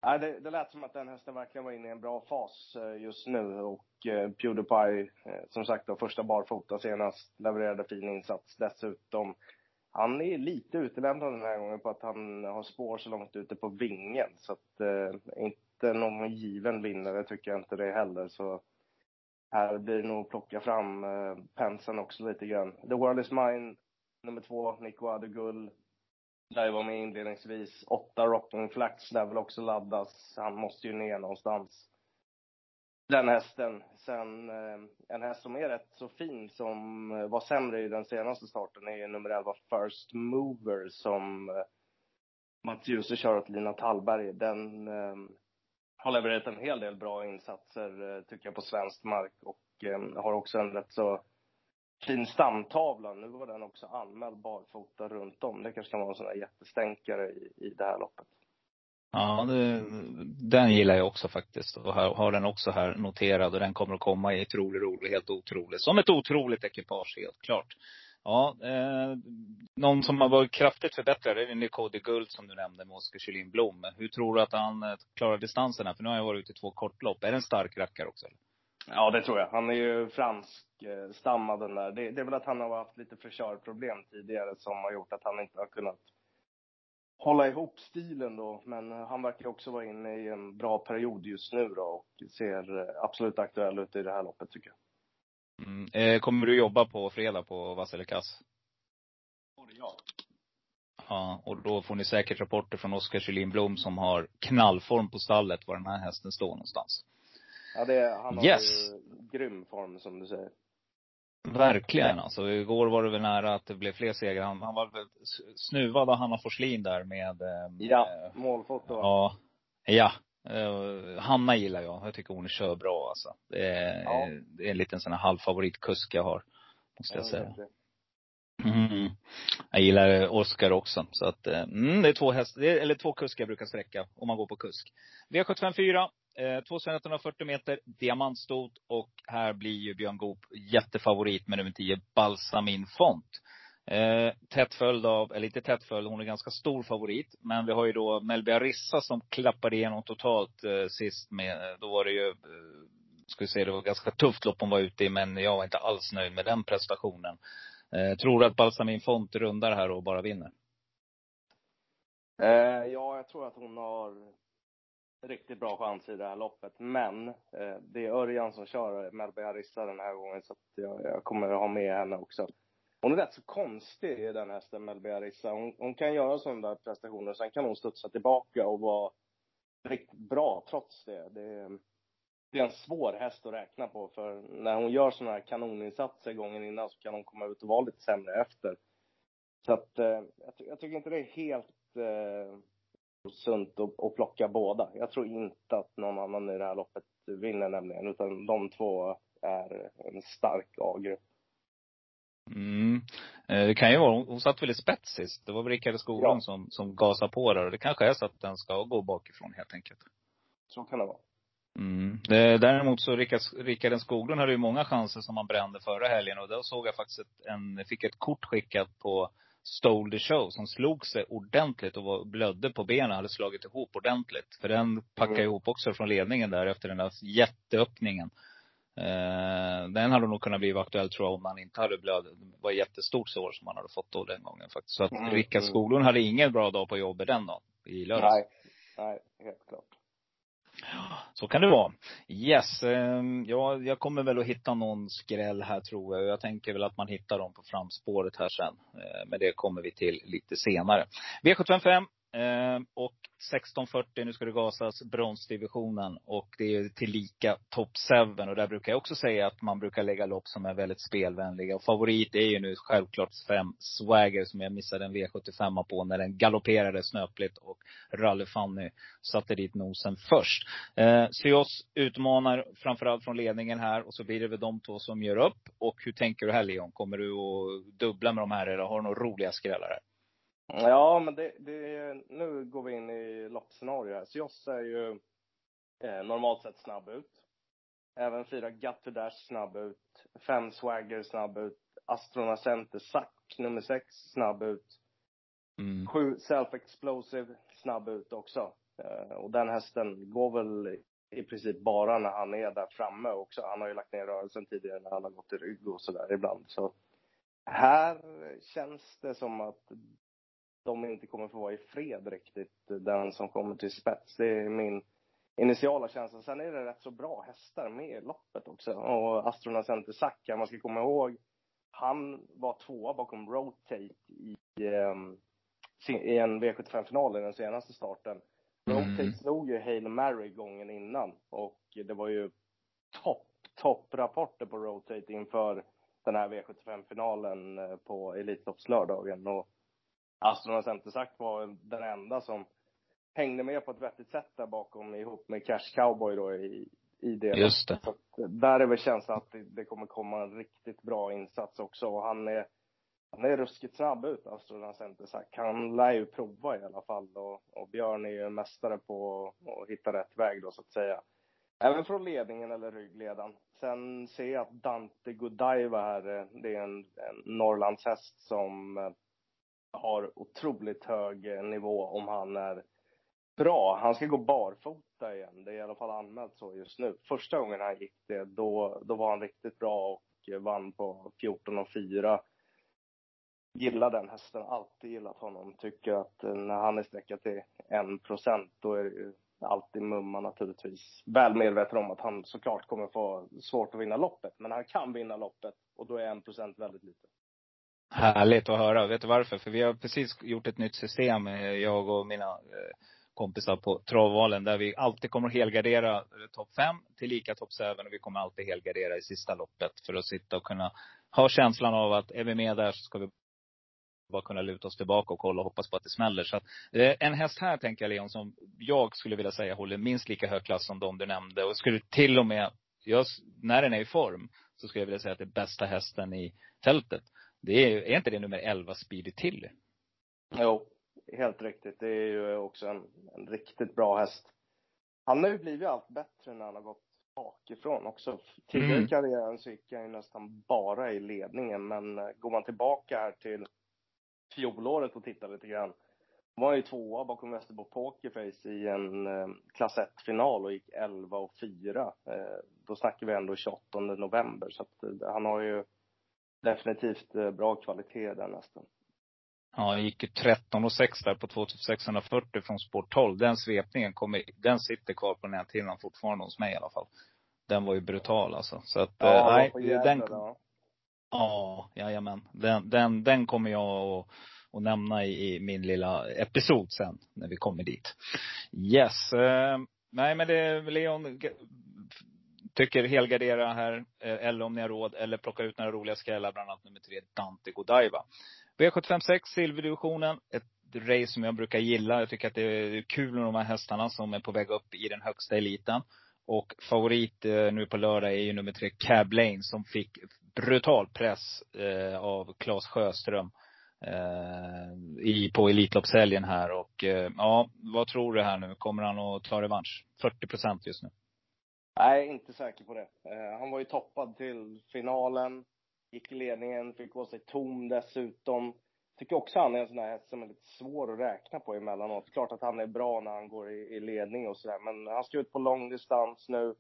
Nej, det, det lät som att den hästen verkligen var inne i en bra fas eh, just nu och eh, Pewdiepie, eh, som sagt då, första barfota senast, levererade fin insats dessutom. Han är lite utelämnad den här gången på att han har spår så långt ute på vingen så att eh, inte någon given vinnare tycker jag inte det heller så här blir det nog plocka fram eh, penseln också lite grann. The World Is Mine, nummer två, Nico Adegull, där jag var med inledningsvis. Åtta Rocking Flax där väl också laddas. Han måste ju ner någonstans. Den hästen. Sen eh, en häst som är rätt så fin som eh, var sämre i den senaste starten är nummer 11 First Mover som eh, Mats Djuse kör åt Lina Tallberg. Den har levererat en hel del bra insatser tycker jag på svensk mark och har också en rätt så fin stamtavla. Nu var den också anmäld barfota runt om. Det kanske kan vara en sån där jättestänkare i, i det här loppet. Ja, det, den gillar jag också faktiskt. Och har, har den också här noterad. Och den kommer att komma i otrolig rolig, helt otroligt. Som ett otroligt ekipage, helt klart. Ja, eh, någon som har varit kraftigt förbättrad är Nicode Guld som du nämnde med Oskar Kjellin Blom. Hur tror du att han eh, klarar distansen? För nu har jag varit ute i två kortlopp. Är det en stark rackare också? Eller? Ja, det tror jag. Han är ju franskstammad den där. Det, det är väl att han har haft lite förkörproblem tidigare som har gjort att han inte har kunnat hålla ihop stilen då. Men han verkar också vara inne i en bra period just nu då och ser absolut aktuell ut i det här loppet tycker jag. Mm. Eh, kommer du jobba på fredag på Vasselikass? Ja. Ja, och då får ni säkert rapporter från Oskar Kjellin Blom som har knallform på stallet var den här hästen står någonstans. Ja, det, han har yes. ju grym form som du säger. Verkligen alltså. Igår var det väl nära att det blev fler segrar. Han, han var väl snuvad av Hanna Forslin där med eh, Ja, målfoto. Ja. Ja. Uh, Hanna gillar jag. Jag tycker hon kör bra alltså. Det är, ja. det är en liten sån här halvfavoritkusk jag har. Måste jag säga. Mm. Jag gillar Oskar också. Så att, eh, mm, det är två hästar, eller två kuskar jag brukar sträcka om man går på kusk. V754, eh, 2140 meter, diamantstot och här blir ju Björn Goop jättefavorit med nummer 10, Balsamin Font. Eh, tätt följd av, eller inte tätt följd, hon är ganska stor favorit. Men vi har ju då Melby Arissa som klappade igenom totalt eh, sist med, eh, då var det ju, eh, ska vi säga, det var ganska tufft lopp hon var ute i, men jag var inte alls nöjd med den prestationen. Eh, tror du att Balsamin Font rundar här och bara vinner? Eh, ja, jag tror att hon har riktigt bra chans i det här loppet. Men eh, det är Örjan som kör Melby Harissa den här gången så att jag, jag kommer att ha med henne också. Hon är rätt så konstig den hästen, Melby Harissa. Hon, hon kan göra sådana där prestationer, sen kan hon studsa tillbaka och vara riktigt bra trots det. det det är en svår häst att räkna på för när hon gör sådana här kanoninsatser gången innan så kan hon komma ut och vara lite sämre efter. Så att eh, jag, jag, tycker inte det är helt eh, sunt att, att plocka båda. Jag tror inte att någon annan i det här loppet vinner nämligen, utan de två är en stark A-grupp. Mm. Eh, det kan ju vara, hon satt väl i spets sist. Det var väl Rickard Skoglund ja. som, som gasade på där. Och det kanske är så att den ska gå bakifrån helt enkelt. Så kan det vara. Mm. Det, däremot så Rickard, Rickard Skoglund hade ju många chanser som han brände förra helgen. Och då såg jag faktiskt ett, en, fick ett kort skickat på Stole the show som slog sig ordentligt och var, blödde på benen, hade slagit ihop ordentligt. För den packade mm. ihop också från ledningen där efter den där jätteöppningen. Eh, den hade nog kunnat bli aktuell tror jag om han inte hade blöd. Det var ett jättestort sår som han hade fått då den gången faktiskt. Så att mm. Rickard mm. Skoglund hade ingen bra dag på jobbet den dagen. I lördags. Nej. Nej, helt klart. Så kan det vara. Yes. Ehm, ja, jag kommer väl att hitta någon skräll här tror jag. Jag tänker väl att man hittar dem på framspåret här sen. Eh, men det kommer vi till lite senare. V755 Ehm, och 16.40, nu ska det gasas bronsdivisionen och det är tillika top 7 och där brukar jag också säga att man brukar lägga lopp som är väldigt spelvänliga. Och favorit är ju nu självklart fem Swagger som jag missade en V75 på när den galopperade snöpligt och Rally Fanny satte dit nosen först. Eh, Sios utmanar framförallt från ledningen här och så blir det väl de två som gör upp. Och hur tänker du här Leon? Kommer du att dubbla med de här eller har du några roliga skrällar här? Ja, men det, det, nu går vi in i loppscenario här. Sios är ju eh, normalt sett snabb ut. Även fyra Gutter Dash snabb ut. Fem Swagger snabb ut. Astrona Center Sack nummer sex snabb ut. Mm. Sju Self Explosive snabb ut också. Eh, och den hästen går väl i princip bara när han är där framme också. Han har ju lagt ner rörelsen tidigare när han har gått i rygg och sådär ibland. Så här känns det som att de inte kommer få vara i fred riktigt, den som kommer till spets. Det är min initiala känsla. Sen är det rätt så bra hästar med i loppet också. Och Astrona Center Sacca, man ska komma ihåg, han var tvåa bakom Rotate i, um, i en V75-final i den senaste starten. Rotate mm. slog ju Hail Mary gången innan och det var ju topp, topprapporter på Rotate inför den här V75-finalen eh, på Elitloppslördagen. Och Astrona Centersack var den enda som hängde med på ett vettigt sätt där bakom ihop med Cash Cowboy då i, i det. Just det. Så där är väl känslan att det, det, kommer komma en riktigt bra insats också och han är han är ruskigt snabb ut, Astrona Centersack. Han lär ju prova i alla fall och, och Björn är ju en mästare på att hitta rätt väg då så att säga. Även från ledningen eller ryggledan. Sen ser jag att Dante Godiva här, eh, det är en, en Norrlandshäst som eh, har otroligt hög eh, nivå om han är bra. Han ska gå barfota igen. Det är i alla fall anmält så just nu. Första gången han gick det, då, då var han riktigt bra och eh, vann på 14 och 4. Gillar den hästen, alltid gillat honom. Tycker att eh, när han är sträckad till 1 procent, då är det ju alltid mumma naturligtvis. Väl medveten om att han såklart kommer få svårt att vinna loppet. Men han kan vinna loppet och då är 1 procent väldigt lite. Härligt att höra. Vet du varför? För vi har precis gjort ett nytt system, eh, jag och mina eh, kompisar på travvalen, där vi alltid kommer att helgardera eh, topp fem till lika topp 7 och vi kommer alltid helgardera i sista loppet för att sitta och kunna ha känslan av att är vi med där så ska vi bara kunna luta oss tillbaka och kolla och hoppas på att det smäller. Så att, en häst här tänker jag Leon, som jag skulle vilja säga håller minst lika hög klass som de du nämnde. Och skulle till och med, just när den är i form, så skulle jag vilja säga att det är bästa hästen i fältet. Det är, är inte det nummer 11 Speedy Tilly? Jo, helt riktigt. Det är ju också en, en riktigt bra häst. Han har ju blivit allt bättre när han har gått bakifrån också. Tidigare mm. i karriären så gick han ju nästan bara i ledningen, men eh, går man tillbaka här till fjolåret och tittar lite grann. Han var ju tvåa bakom Västerbo Pokerface i en eh, klass 1-final och gick 11 och 4. Eh, då snackar vi ändå 28 november, så att eh, han har ju definitivt eh, bra kvalitet där nästan. Ja, han gick ju 13 och 6 där på 2640 från sport 12. Den svepningen kommer, den sitter kvar på näthinnan fortfarande hos mig i alla fall. Den var ju brutal alltså. Så att, ja, eh, nej, den, då. Ja, jajamän. Den, den, den kommer jag att, att nämna i, i, min lilla episod sen, när vi kommer dit. Yes. Eh, nej men det, Leon, tycker helgardera här, eh, eller om ni har råd, eller plocka ut några roliga skrällar, bland annat nummer tre, Dante Godiva. V756 silverdivisionen. Ett race som jag brukar gilla. Jag tycker att det är kul med de här hästarna som är på väg upp i den högsta eliten. Och favorit eh, nu på lördag är ju nummer tre, Cab Lane, som fick brutal press eh, av Claes Sjöström i, på Elitloppshelgen här. Och ja, vad tror du här nu? Kommer han att ta revansch? 40 procent just nu. Nej, inte säker på det. Eh, han var ju toppad till finalen, gick i ledningen, fick gå sig tom dessutom. Tycker också han är en sån där häst som är lite svår att räkna på emellanåt. Klart att han är bra när han går i, i ledning och sådär, men han ska ut på lång distans nu.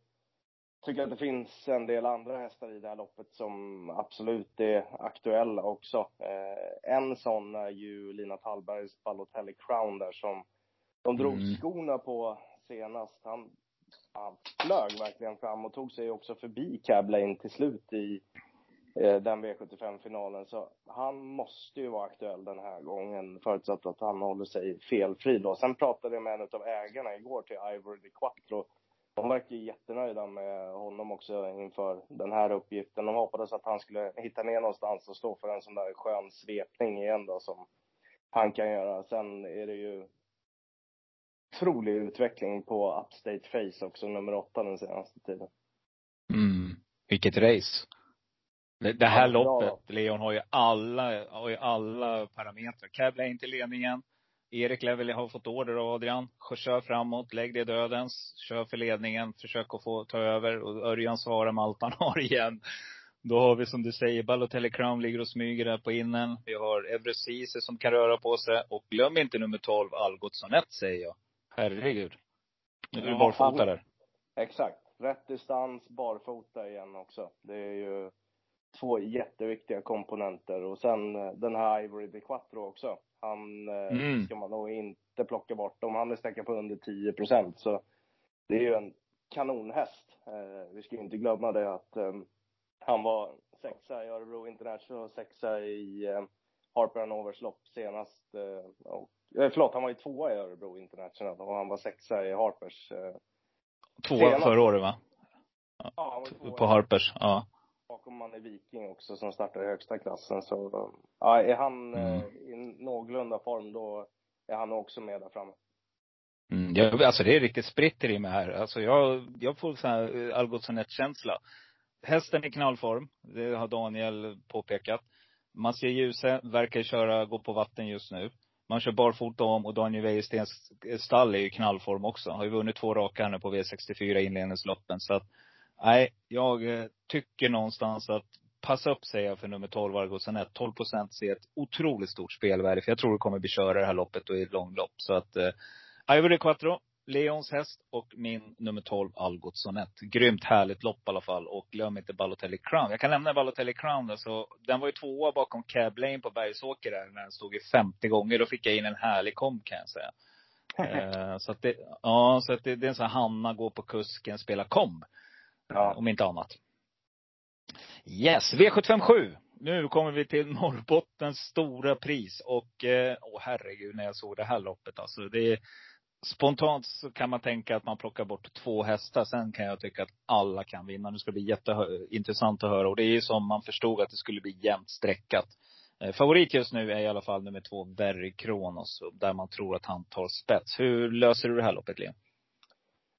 Tycker att det finns en del andra hästar i det här loppet som absolut är aktuella också. Eh, en sån är ju Lina Tallbergs Balotelli Crown där som de drog mm. skorna på senast. Han han flög verkligen fram och tog sig också förbi Cablain till slut i eh, den V75-finalen. Så han måste ju vara aktuell den här gången, förutsatt att han håller sig felfri då. Sen pratade jag med en av ägarna igår till Ivory de Quattro. De verkar jättenöjda med honom också inför den här uppgiften. De hoppades att han skulle hitta ner någonstans och stå för en sån där skön svepning igen då som han kan göra. Sen är det ju otrolig utveckling på Upstate Face också, nummer åtta den senaste tiden. Mm. Vilket race. Det, det här ja, loppet, Leon, har ju alla, har ju alla parametrar. Cab Lane till ledningen. Erik Level har fått order av Adrian. Kör framåt, lägg det dödens. Kör för ledningen, försök att få ta över. Och Örjan svarar med allt han har igen. Då har vi som du säger, Balotelli Crown ligger och smyger där på innen. Vi har Evresice som kan röra på sig. Och glöm inte nummer 12, Algotsson 1 säger jag. Herregud. Nu är du barfota där. Exakt. Rätt distans, barfota igen också. Det är ju två jätteviktiga komponenter. Och sen eh, den här Ivory de Quattro också. Han eh, mm. ska man nog inte plocka bort. Om han är sträcka på under 10 procent så det är ju en kanonhäst. Eh, vi ska inte glömma det att han var sexa i Örebro International och sexa i um, Harper Hanovers lopp senast. Och Eh, förlåt, han var ju tvåa i Örebro International och han var sexa i Harpers. Eh, tvåa förra året va? Ja, han var På Harpers, ja. Bakom man är Viking också som startar i högsta klassen så, ja, är han mm. eh, i någorlunda form då är han också med där framme. Mm, jag, alltså det är riktigt spritter i mig här. Alltså jag, jag får sån här eh, Algotsson känsla Hästen i knallform, det har Daniel påpekat. Mattias Djuse verkar köra, gå på vatten just nu. Man kör barfota om och Daniel Wäjerstens stall är ju knallform också. Har ju vunnit två raka nu på V64 inledningsloppen. Så att, nej, jag eh, tycker någonstans att passa upp säger jag för nummer 12, Argosanet. 12 procent ser ett otroligt stort spelvärde. För jag tror det kommer bli köra det här loppet och i ett långlopp. Så att, eh, Ivory Quattro, Leons häst och min nummer 12, Algotssonet. Grymt härligt lopp i alla fall. Och glöm inte Balotelli Crown. Jag kan nämna Balotelli Crown då, så den var ju tvåa bakom Cab Lane på Bergsåker där, när den stod i 50 gånger. Då fick jag in en härlig komp kan jag säga. eh, så att det, ja, så att det, det är en sån här Hanna går på kusken, spelar komb. Ja. Om inte annat. Yes, V757. Nu kommer vi till Norrbottens stora pris. Och, eh, åh herregud när jag såg det här loppet alltså. Det är spontant så kan man tänka att man plockar bort två hästar. Sen kan jag tycka att alla kan vinna. Nu ska det bli jätteintressant att höra. Och det är ju som man förstod att det skulle bli jämnt streckat. Eh, favorit just nu är i alla fall nummer två, Berry Kronos. Där man tror att han tar spets. Hur löser du det här loppet, Leon?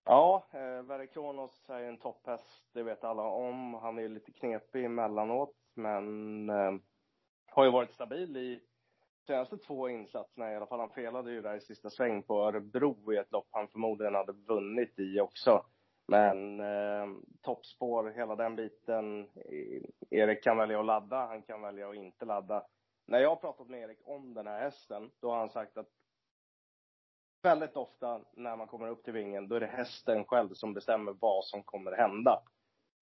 Ja, eh, Kronos är en topphäst. Det vet alla om. Han är lite knepig emellanåt. Men eh, har ju varit stabil i senaste två insatserna i alla fall. Han felade ju där i sista sväng på Örebro i ett lopp han förmodligen hade vunnit i också. Men eh, toppspår, hela den biten. Erik kan välja att ladda, han kan välja att inte ladda. När jag har pratat med Erik om den här hästen, då har han sagt att väldigt ofta när man kommer upp till vingen, då är det hästen själv som bestämmer vad som kommer hända.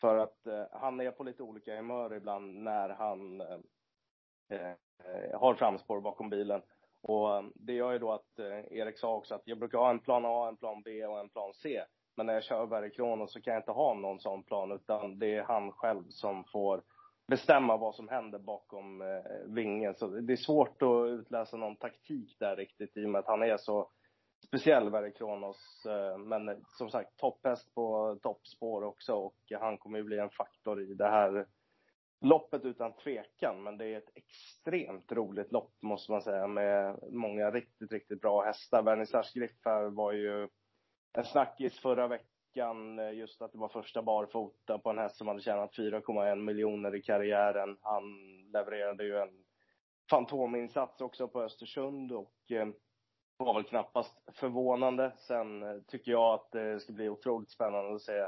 För att eh, han är på lite olika humör ibland när han eh, Eh, har framspår bakom bilen. Och eh, det gör ju då att eh, Erik sa också att jag brukar ha en plan A, en plan B och en plan C. Men när jag kör Barry Kronos så kan jag inte ha någon sån plan utan det är han själv som får bestämma vad som händer bakom eh, vingen. Så det är svårt att utläsa någon taktik där riktigt i och med att han är så speciell, Barry Kronos. Eh, men eh, som sagt, topphäst på toppspår också och han kommer ju bli en faktor i det här loppet utan tvekan, men det är ett extremt roligt lopp måste man säga med många riktigt, riktigt bra hästar. Vernissage Griff här var ju en snackis förra veckan, eh, just att det var första barfota på en häst som hade tjänat 4,1 miljoner i karriären. Han levererade ju en fantominsats också på Östersund och eh, var väl knappast förvånande. Sen eh, tycker jag att det ska bli otroligt spännande att se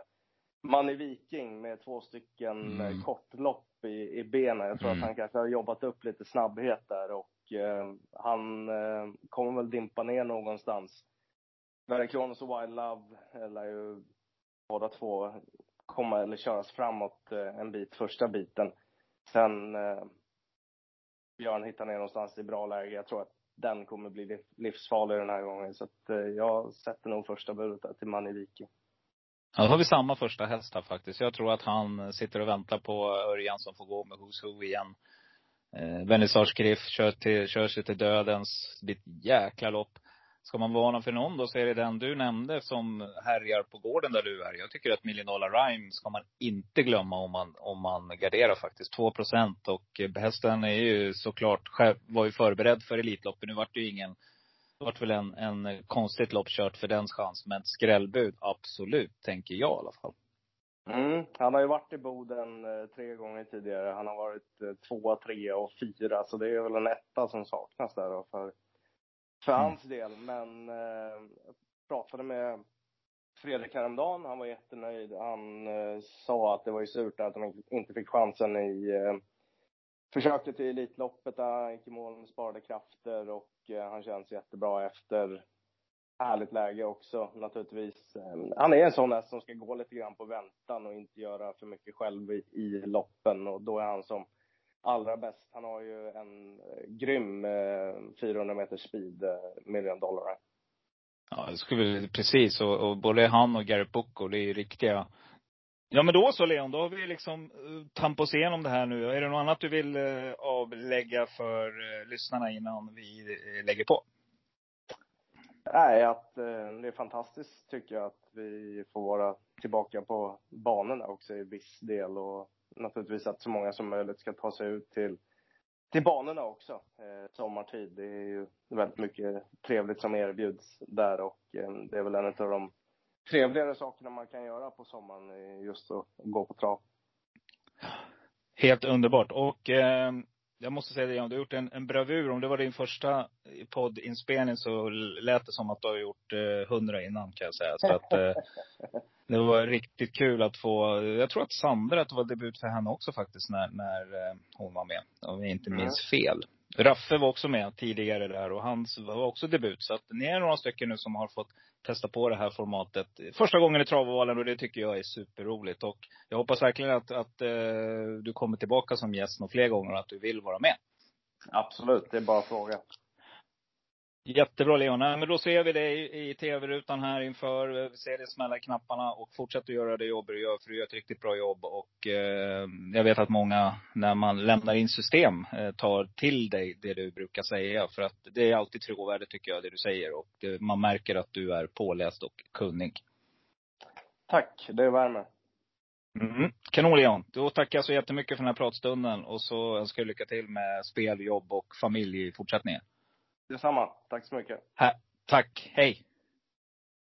Manny Viking med två stycken mm. kortlopp i, i benen. Jag tror mm. att han kanske har jobbat upp lite snabbhet där och eh, han eh, kommer väl dimpa ner någonstans. Verikronos och Wild Love lär ju båda två komma eller köras framåt eh, en bit, första biten. Sen eh, Björn hittar ner någonstans i bra läge. Jag tror att den kommer bli livsfarlig den här gången. Så att, eh, jag sätter nog första budet till Manny Viking. Ja, då har vi samma första häst här faktiskt. Jag tror att han sitter och väntar på Örjan som får gå med Who's Who igen. Eh, Vernissage Griff kör, till, kör sig till dödens. Det blir ett jäkla lopp. Ska man varna för någon då så är det den du nämnde som härjar på gården där du är. Jag tycker att Million Rhyme ska man inte glömma om man, om man garderar faktiskt. 2 procent och hästen är ju såklart, var ju förberedd för Elitloppet. Nu vart det ju ingen vart väl en, en konstigt lopp kört för dens chans. Men skrällbud, absolut, tänker jag i alla fall. Mm. Han har ju varit i Boden eh, tre gånger tidigare. Han har varit eh, tvåa, trea och fyra. Så det är väl en etta som saknas där då för, för mm. hans del. Men eh, jag pratade med Fredrik häromdagen. Han var jättenöjd. Han eh, sa att det var ju surt att han inte fick chansen i eh, försöket i Elitloppet där han gick i mål med sparade krafter och eh, han känns jättebra efter. Härligt läge också naturligtvis. Eh, han är en sån häst som ska gå lite grann på väntan och inte göra för mycket själv i, i loppen och då är han som allra bäst. Han har ju en eh, grym eh, 400 meter speed, eh, million dollar. Ja, det skulle precis. Och, och både han och Gary Bucco, det är ju riktiga Ja men då så Leon, då har vi liksom eh, tampat oss igenom det här nu. Är det något annat du vill eh, avlägga för eh, lyssnarna innan vi lägger på? Nej, att det är fantastiskt tycker jag att vi får vara tillbaka på banorna också i viss del och naturligtvis att så många som möjligt ska ta sig ut till, till banorna också eh, sommartid. Det är ju väldigt mycket trevligt som erbjuds där och eh, det är väl en av de trevligare sakerna man kan göra på sommaren är just att gå på trav. Helt underbart. Och eh, jag måste säga det, Jan, du har gjort en, en bravur. Om det var din första poddinspelning så lät det som att du har gjort eh, hundra eh, innan kan jag säga. Så att eh, det var riktigt kul att få, jag tror att Sandra, att det var debut för henne också faktiskt när, när eh, hon var med. Om jag inte minns mm. fel. Raffe var också med tidigare där och hans var också debut. Så att ni är några stycken nu som har fått testa på det här formatet första gången i Travovalen och det tycker jag är superroligt. Och jag hoppas verkligen att, att uh, du kommer tillbaka som gäst några fler gånger och att du vill vara med. Absolut, det är bara att fråga. Jättebra Leon. Men då ser vi dig i tv-rutan här inför. Vi ser dig smälla i knapparna och fortsätt att göra det jobb du gör. För du gör ett riktigt bra jobb. Och eh, jag vet att många, när man lämnar in system, eh, tar till dig det du brukar säga. För att det är alltid trovärdigt tycker jag, det du säger. Och eh, man märker att du är påläst och kunnig. Tack, det värmer. Mm. Kanon Leon. Då tackar jag så jättemycket för den här pratstunden. Och så önskar jag lycka till med spel, jobb och familj i fortsättningen. Detsamma. Tack så mycket. Ha, tack. Hej.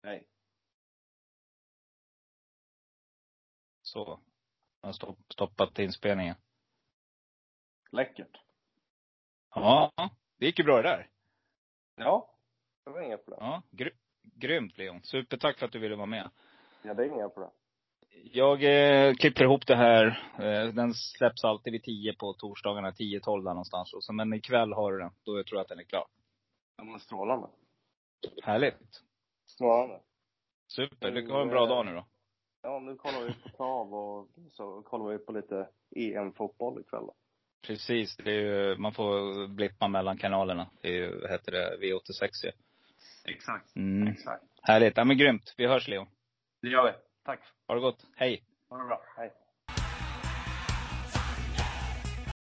Hej. Så. Jag har stoppat inspelningen. Läckert. Ja, det gick ju bra det där. Ja, det var inga problem. Ja, gry grymt Leon. Supertack för att du ville vara med. Ja, det är inga problem. Jag eh, klipper ihop det här. Eh, den släpps alltid vid 10 på torsdagarna, 10-12 där någonstans. Och så, men ikväll har du den. Då jag tror jag att den är klar. Ja, men strålande. Härligt. Strålande. Super. Du har en bra dag nu då? Ja, nu kollar vi på trav och så kollar vi på lite EM-fotboll ikväll då. Precis. Det är ju, man får blippa mellan kanalerna. Det är ju, vad heter det, V86 ju. Exakt. Mm. Exakt. Härligt. Ja men grymt. Vi hörs Leo. Det gör vi. Tack. Ha det gott. Hej. Ha det bra. Hej.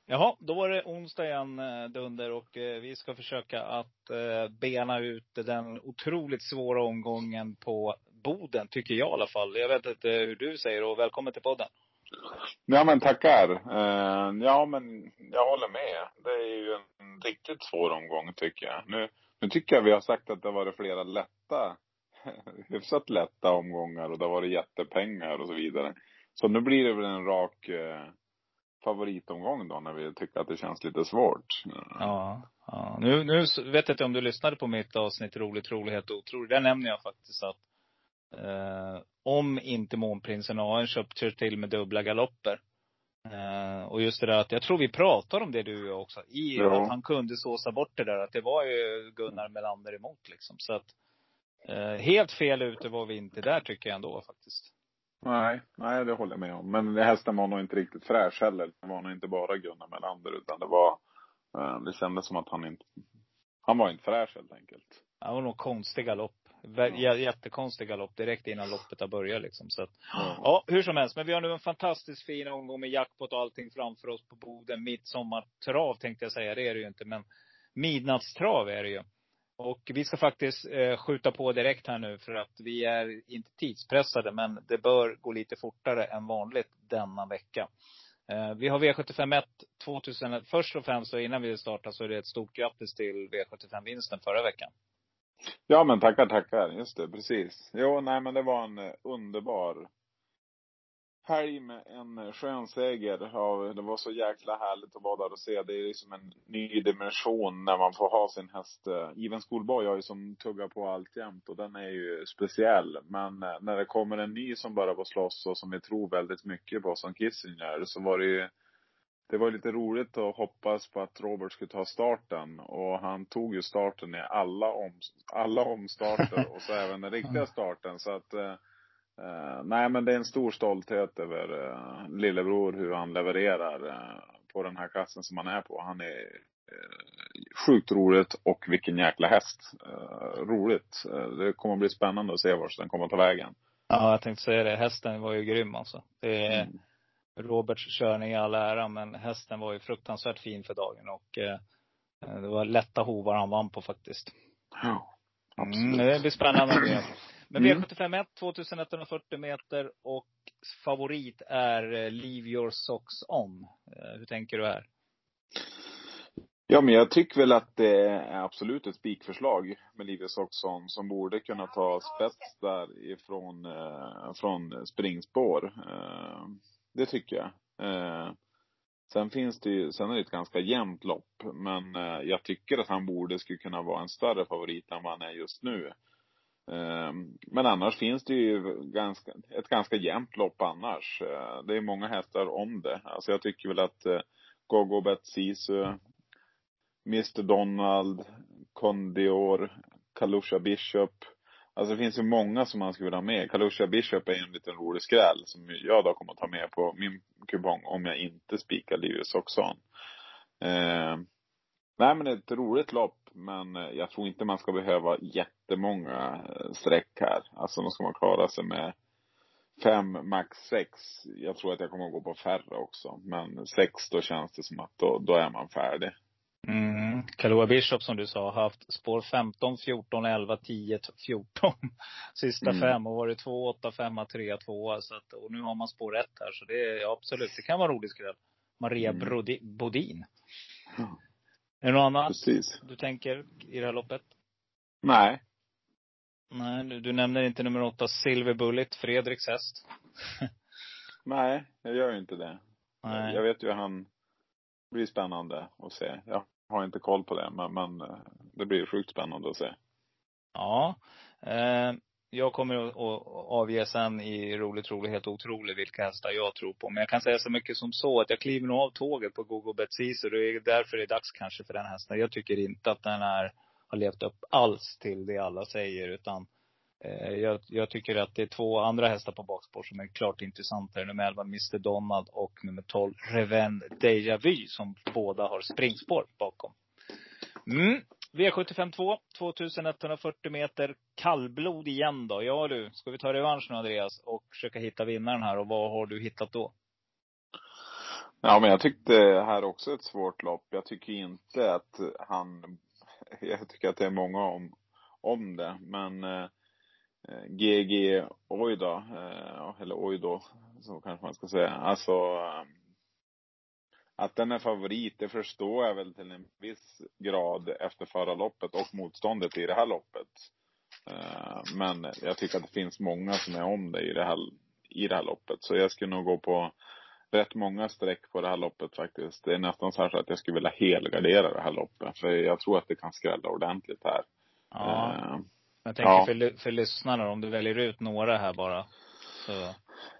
Jaha, då var det onsdag igen eh, Dunder och eh, vi ska försöka att eh, bena ut den otroligt svåra omgången på Boden, tycker jag i alla fall. Jag vet inte hur du säger och välkommen till podden. Ja men tackar. Eh, ja men jag håller med. Det är ju en riktigt svår omgång tycker jag. Nu, nu tycker jag vi har sagt att det har varit flera lätta, hyfsat lätta omgångar och det har varit jättepengar och så vidare. Så nu blir det väl en rak eh, favoritomgång då när vi tycker att det känns lite svårt. Ja. ja. Nu, nu vet jag inte om du lyssnade på mitt avsnitt Roligt, rolighet och otroligt. Där nämner jag faktiskt att eh, om inte Månprinsen AN köpte till med dubbla galopper. Eh, och just det där att, jag tror vi pratade om det du och jag också. I ja. att han kunde såsa bort det där. Att det var ju Gunnar Melander emot liksom. Så att, eh, helt fel ute var vi inte där tycker jag ändå faktiskt. Nej, nej det håller jag med om. Men hästen var nog inte riktigt fräsch heller. Det var nog inte bara Gunnar Melander utan det var, eh, det kändes som att han inte, han var inte fräsch helt enkelt. Det var nog konstig galopp. Jättekonstig galopp direkt innan loppet har börjat liksom. Så att, ja. ja, hur som helst. Men vi har nu en fantastiskt fin omgång med jackpot och allting framför oss på Boden. Midsommartrav tänkte jag säga. Det är det ju inte. Men midnattstrav är det ju. Och vi ska faktiskt eh, skjuta på direkt här nu för att vi är inte tidspressade men det bör gå lite fortare än vanligt denna vecka. Eh, vi har V751 2000. Först och främst så innan vi startar så är det ett stort grattis till V75-vinsten förra veckan. Ja men tackar, tackar. Just det, precis. Jo, nej men det var en eh, underbar helg med en skön seger. Ja, det var så jäkla härligt att vara där och se. Det är liksom en ny dimension när man får ha sin häst. Even Schoolboy har ju som tuggar på alltjämt och den är ju speciell. Men eh, när det kommer en ny som bara får slåss och som vi tror väldigt mycket på som Kissinger så var det ju det var lite roligt att hoppas på att Robert skulle ta starten och han tog ju starten i alla, om, alla omstarter och så även den riktiga starten så att eh, Uh, nej men det är en stor stolthet över uh, lillebror hur han levererar uh, på den här klassen som han är på. Han är sjukt roligt och vilken jäkla häst. roligt. det kommer bli spännande att se vart den kommer ta vägen. Ja, jag tänkte säga det. Hästen var ju grym alltså. Det är mm. Roberts körning i all ära, men hästen var ju fruktansvärt fin för dagen och det var lätta hovar han vann på faktiskt. Ja, absolut. Mm, det blir spännande. Men V75 1, 2140 meter och favorit är eh, Leave your socks on. Eh, hur tänker du här? Ja, men jag tycker väl att det är absolut ett spikförslag med Leave your socks on som borde kunna ta spets där ifrån eh, från springspår. Eh, det tycker jag. Eh, sen finns det ju, sen är det ett ganska jämnt lopp, men eh, jag tycker att han borde skulle kunna vara en större favorit än vad han är just nu. Ehm, men annars finns det ju ganska, ett ganska jämnt lopp annars. Ehm, det är många hästar om det. Alltså jag tycker väl att eh, Gogo Bet Sisu, Mr Donald, Condior, Kalusha Bishop. Alltså det finns ju många som man skulle vilja ha med. Kalusha Bishop är en liten rolig skräll som jag då kommer att ta med på min kupong om jag inte spikar Livius Oxon. Eh, nej men det är ett roligt lopp. Men eh, jag tror inte man ska behöva jättemånga eh, streck här. Alltså då ska man klara sig med fem, max sex. Jag tror att jag kommer att gå på färre också. Men sex, då känns det som att då, då är man färdig. Mm. Kalua Bishop som du sa har haft spår 15, 14, 11, 10, 14. Sista mm. fem. Och varit 2, 8, 5, 3, 2. Så att, och nu har man spår 1 här. Så det är ja, absolut, det kan vara rolig skräll. Maria mm. Bodin. Mm. Är det något annat Precis. du tänker i det här loppet? Nej. Nej, du, du nämner inte nummer åtta, Silver Bullet, Fredriks häst. Nej, jag gör ju inte det. Nej. Jag vet ju att han blir spännande att se. Jag har inte koll på det, men, men eh, det blir sjukt spännande att se. Ja. Eh, jag kommer att avge sen i roligt, roligt, helt otroligt vilka hästar jag tror på. Men jag kan säga så mycket som så att jag kliver nog av tåget på Google Betsiso. och det är därför det är dags kanske för den hästen. Jag tycker inte att den är, har levt upp alls till det alla säger utan eh, jag, jag, tycker att det är två andra hästar på bakspår som är klart intressantare. Nummer 11 Mr Donald och nummer 12 Reven Deja Vu som båda har springspår bakom. Mm. V75 2, 2140 meter. Kallblod igen då. Ja du, ska vi ta revansch nu Andreas och försöka hitta vinnaren här och vad har du hittat då? Ja men jag tyckte här också ett svårt lopp. Jag tycker inte att han, jag tycker att det är många om, om det. Men eh, GG Oida, eh, eller Oido, så kanske man ska säga. Alltså, ehm, att den är favorit, det förstår jag väl till en viss grad efter förra loppet och motståndet i det här loppet. Men jag tycker att det finns många som är om det i det här, i det här loppet. Så jag skulle nog gå på rätt många streck på det här loppet faktiskt. Det är nästan så här att jag skulle vilja helgardera det här loppet. För jag tror att det kan skrälla ordentligt här. Ja. Uh, jag tänker ja. för, för lyssnarna, om du väljer ut några här bara. Så.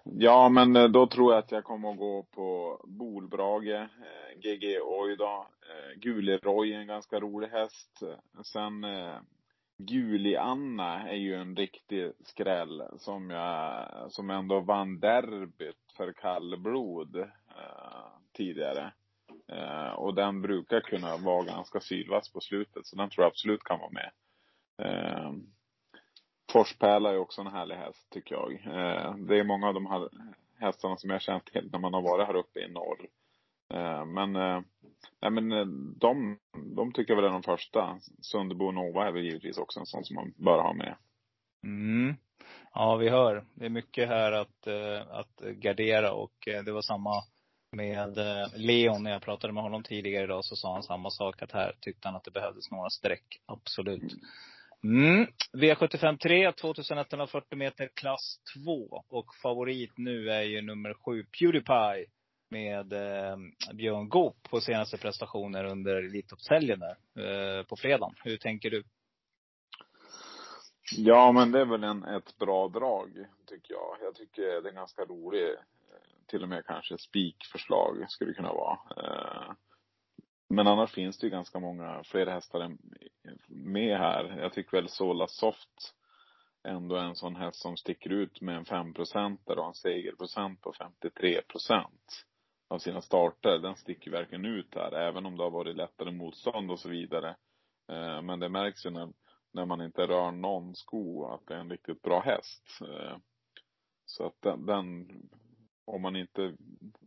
Ja, men eh, då tror jag att jag kommer att gå på Bolbrage, eh, GG Oida, eh, Guleroy, en ganska rolig häst. Sen eh, Guli-Anna är ju en riktig skräll som jag, som ändå vann derbyt för kallblod eh, tidigare. Eh, och den brukar kunna vara ganska sylvass på slutet, så den tror jag absolut kan vara med. Eh, Forspärla är också en härlig häst, tycker jag. Eh, det är många av de här hästarna som jag känt till när man har varit här uppe i norr. Eh, men, eh, nej men eh, de, de tycker jag väl är de första. Sunderbo Nova är väl givetvis också en sån som man bör ha med. Mm. Ja, vi hör. Det är mycket här att, att gardera och det var samma med Leon. När jag pratade med honom tidigare idag så sa han samma sak. Att här tyckte han att det behövdes några streck. Absolut. Mm. V753, 2140 meter klass 2. Och favorit nu är ju nummer 7, Pewdiepie med eh, Björn Goop på senaste prestationer under Elitloppshelgen där, eh, på fredagen. Hur tänker du? Ja, men det är väl en, ett bra drag, tycker jag. Jag tycker det är ganska roligt. Eh, till och med kanske spikförslag skulle det kunna vara. Eh, men annars finns det ju ganska många fler hästar med här. Jag tycker väl Sola Soft ändå är en sån häst som sticker ut med en 5 där och en segerprocent på 53 procent av sina starter, den sticker verkligen ut här, även om det har varit lättare motstånd och så vidare. Eh, men det märks ju när, när man inte rör någon sko att det är en riktigt bra häst. Eh, så att den, den om man inte,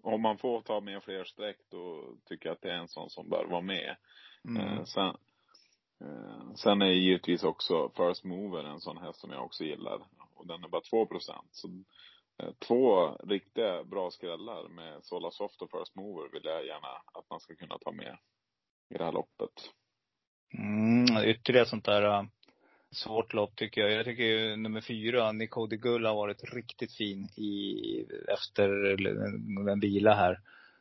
om man får ta med fler streck då tycker jag att det är en sån som bör vara med. Mm. Eh, sen, sen är givetvis också First Mover en sån häst som jag också gillar. Och den är bara 2 procent. Så Eh, två riktiga bra skrällar med Sola Soft och First Mover vill jag gärna att man ska kunna ta med i det här loppet. Mm, ytterligare sånt där uh, svårt lopp tycker jag. Jag tycker ju nummer fyra, Nicole de Gull har varit riktigt fin i, efter en vila här.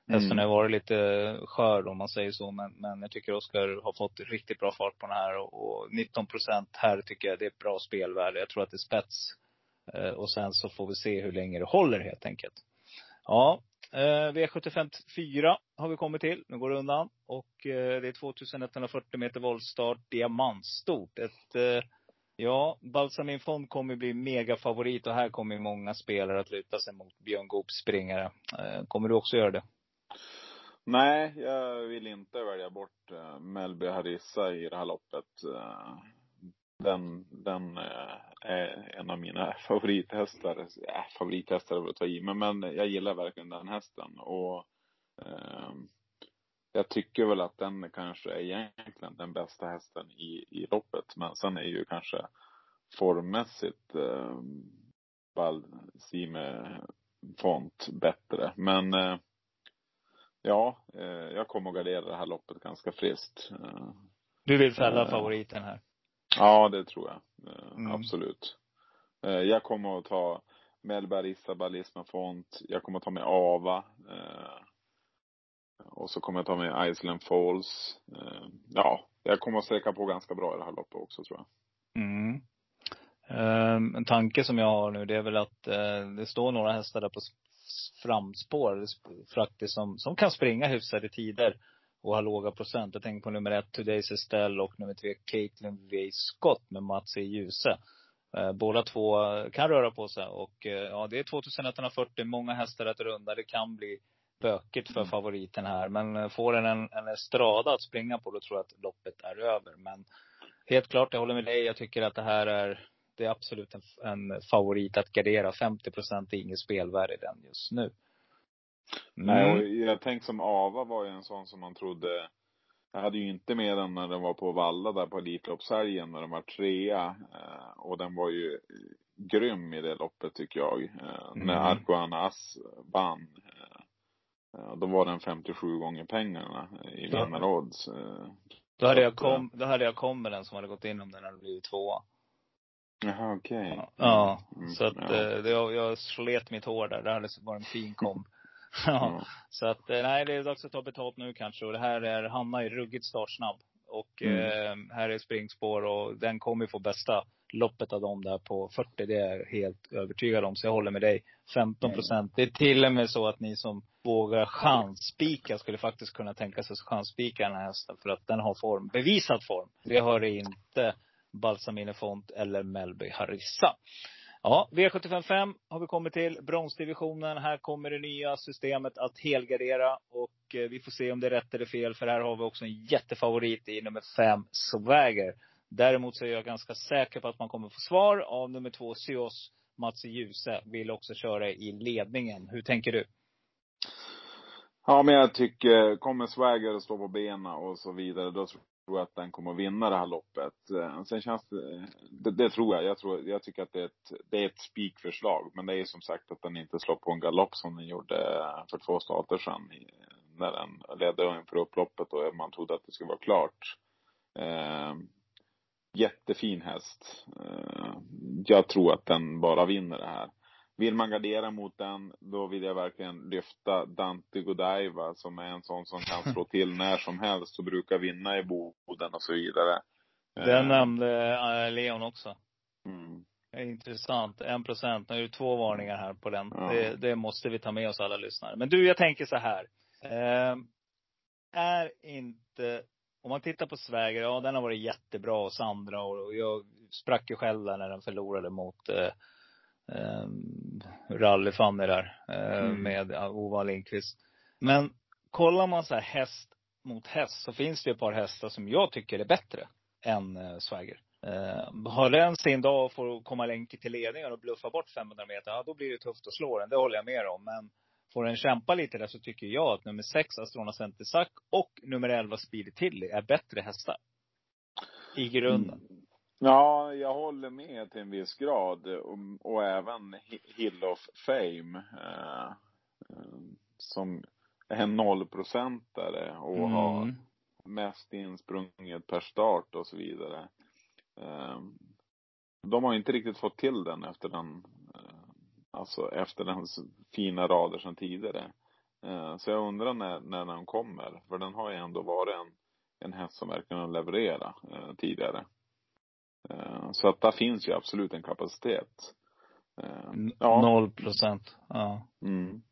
Hästen mm. har varit lite skör om man säger så, men, men jag tycker Oskar har fått riktigt bra fart på den här och, och 19 procent här tycker jag det är ett bra spelvärde. Jag tror att det är spets Eh, och sen så får vi se hur länge det håller helt enkelt. Ja, eh, V75 4 har vi kommit till. Nu går det undan. Och eh, det är 2140 meter voltstart, diamantstort. Ett, ja, Balsamin Fond kommer bli megafavorit och här kommer många spelare att luta sig mot Björn Goops springare. Eh, kommer du också göra det? Nej, jag vill inte välja bort eh, Melby Harissa i det här loppet eh, den, den är en av mina favorithästar. Äh, favorithästar är väl att ta i, men, men jag gillar verkligen den hästen. Och eh, jag tycker väl att den kanske är egentligen den bästa hästen i, i loppet. Men sen är ju kanske formmässigt eh, Balsime Font bättre. Men eh, ja, eh, jag kommer att gardera det här loppet ganska friskt. Eh, du vill fälla eh, favoriten här? Ja, det tror jag. Eh, mm. Absolut. Eh, jag kommer att ta Mellberg, Isabel, Isma Font. Jag kommer att ta med Ava. Och så kommer jag ta med Iceland Falls. Eh, ja, jag kommer att sträcka på ganska bra i det här loppet också tror jag. Mm. Ehm, en tanke som jag har nu det är väl att eh, det står några hästar där på framspår faktiskt som, som kan springa hyfsade tider och har låga procent. Jag tänker på nummer ett, Today's Estelle och nummer tre, Caitlin V. Scott med Mats E. Djuse. Eh, båda två kan röra på sig och ja, det är 2140, många hästar att runda. Det kan bli bökigt för mm. favoriten här. Men eh, får den en, en estrada att springa på, då tror jag att loppet är över. Men helt klart, jag håller med dig. Jag tycker att det här är, det är absolut en, en favorit att gardera. 50 procent är inget spelvärde i den just nu. Nej, och mm. jag tänkte som Ava var ju en sån som man trodde jag hade ju inte med den när den var på Valla där på Elitloppshelgen när den var trea. Eh, och den var ju grym i det loppet tycker jag. Eh, mm. När Arkoana As vann. Eh, då var den 57 gånger pengarna i vinnarodds. Eh, då hade jag kom, då hade jag kom med den som hade gått in om den hade blivit tvåa. Jaha, okej. Okay. Ja, mm, så att ja. det, jag, jag slet mitt hår där. Det hade varit en fin kom. ja. Mm. Så att, nej det är dags att ta betalt nu kanske. Och det här är, Hanna är ruggigt startsnabb. Och mm. eh, här är springspår och den kommer få bästa loppet av dem där på 40. Det är jag helt övertygad om. Så jag håller med dig. 15 procent. Det är till och med så att ni som vågar chansspika skulle faktiskt kunna tänka sig chansspika den här hästen. För att den har form. Bevisad form. Det har inte Balsamine Font eller Melby Harissa. Ja, V755 har vi kommit till. Bronsdivisionen. Här kommer det nya systemet att helgardera. Och eh, vi får se om det är rätt eller fel. För här har vi också en jättefavorit i nummer fem, Swagger. Däremot så är jag ganska säker på att man kommer få svar av nummer två, Sios. Mats Djuse vill också köra i ledningen. Hur tänker du? Ja, men jag tycker, kommer Swagger att stå på benen och så vidare, då tror tror att den kommer att vinna det här loppet. Eh, sen känns det, det, det, tror jag. Jag, tror, jag tycker att det är ett, det är ett spikförslag. Men det är som sagt att den inte slår på en galopp som den gjorde för två starter sedan. När den ledde inför upploppet och man trodde att det skulle vara klart. Eh, jättefin häst. Eh, jag tror att den bara vinner det här. Vill man gardera mot den, då vill jag verkligen lyfta Dante Godiva som är en sån som kan slå till när som helst och brukar vinna i Boden och så vidare. Den eh. nämnde äh, Leon också. Mm. Intressant. En procent. Nu är det två varningar här på den. Ja. Det, det, måste vi ta med oss alla lyssnare. Men du, jag tänker så här. Eh, är inte, om man tittar på Sväger, ja den har varit jättebra och Sandra och jag sprack ju själv där när den förlorade mot eh, eh, rallyfanny där. Eh, mm. Med Ova Lindqvist. Men kollar man så här häst mot häst så finns det ett par hästar som jag tycker är bättre än eh, Swagger. Eh, har den sin dag och får komma länk till ledningen och bluffa bort 500 meter, ja då blir det tufft att slå den. Det håller jag med om. Men får den kämpa lite där så tycker jag att nummer 6 Astrona Centersack och nummer 11 Speedy Tilly är bättre hästar. I grunden. Mm. Ja, jag håller med till en viss grad. Och, och även Hill of Fame. Eh, som är en nollprocentare och mm. har mest insprunget per start och så vidare. Eh, de har inte riktigt fått till den efter den, eh, alltså efter den fina rader sedan tidigare. Eh, så jag undrar när, när den kommer. För den har ju ändå varit en, en häst som verkligen har levererat eh, tidigare. Eh, så att där finns ju absolut en kapacitet. Eh, ja. Noll procent. Ja. Mm.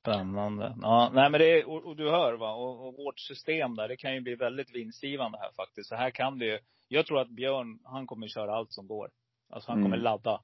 Spännande. Ja, nej men det är, och, och du hör va, och, och, vårt system där, det kan ju bli väldigt vinstgivande här faktiskt. Så här kan det ju, jag tror att Björn, han kommer köra allt som går. Alltså han mm. kommer ladda.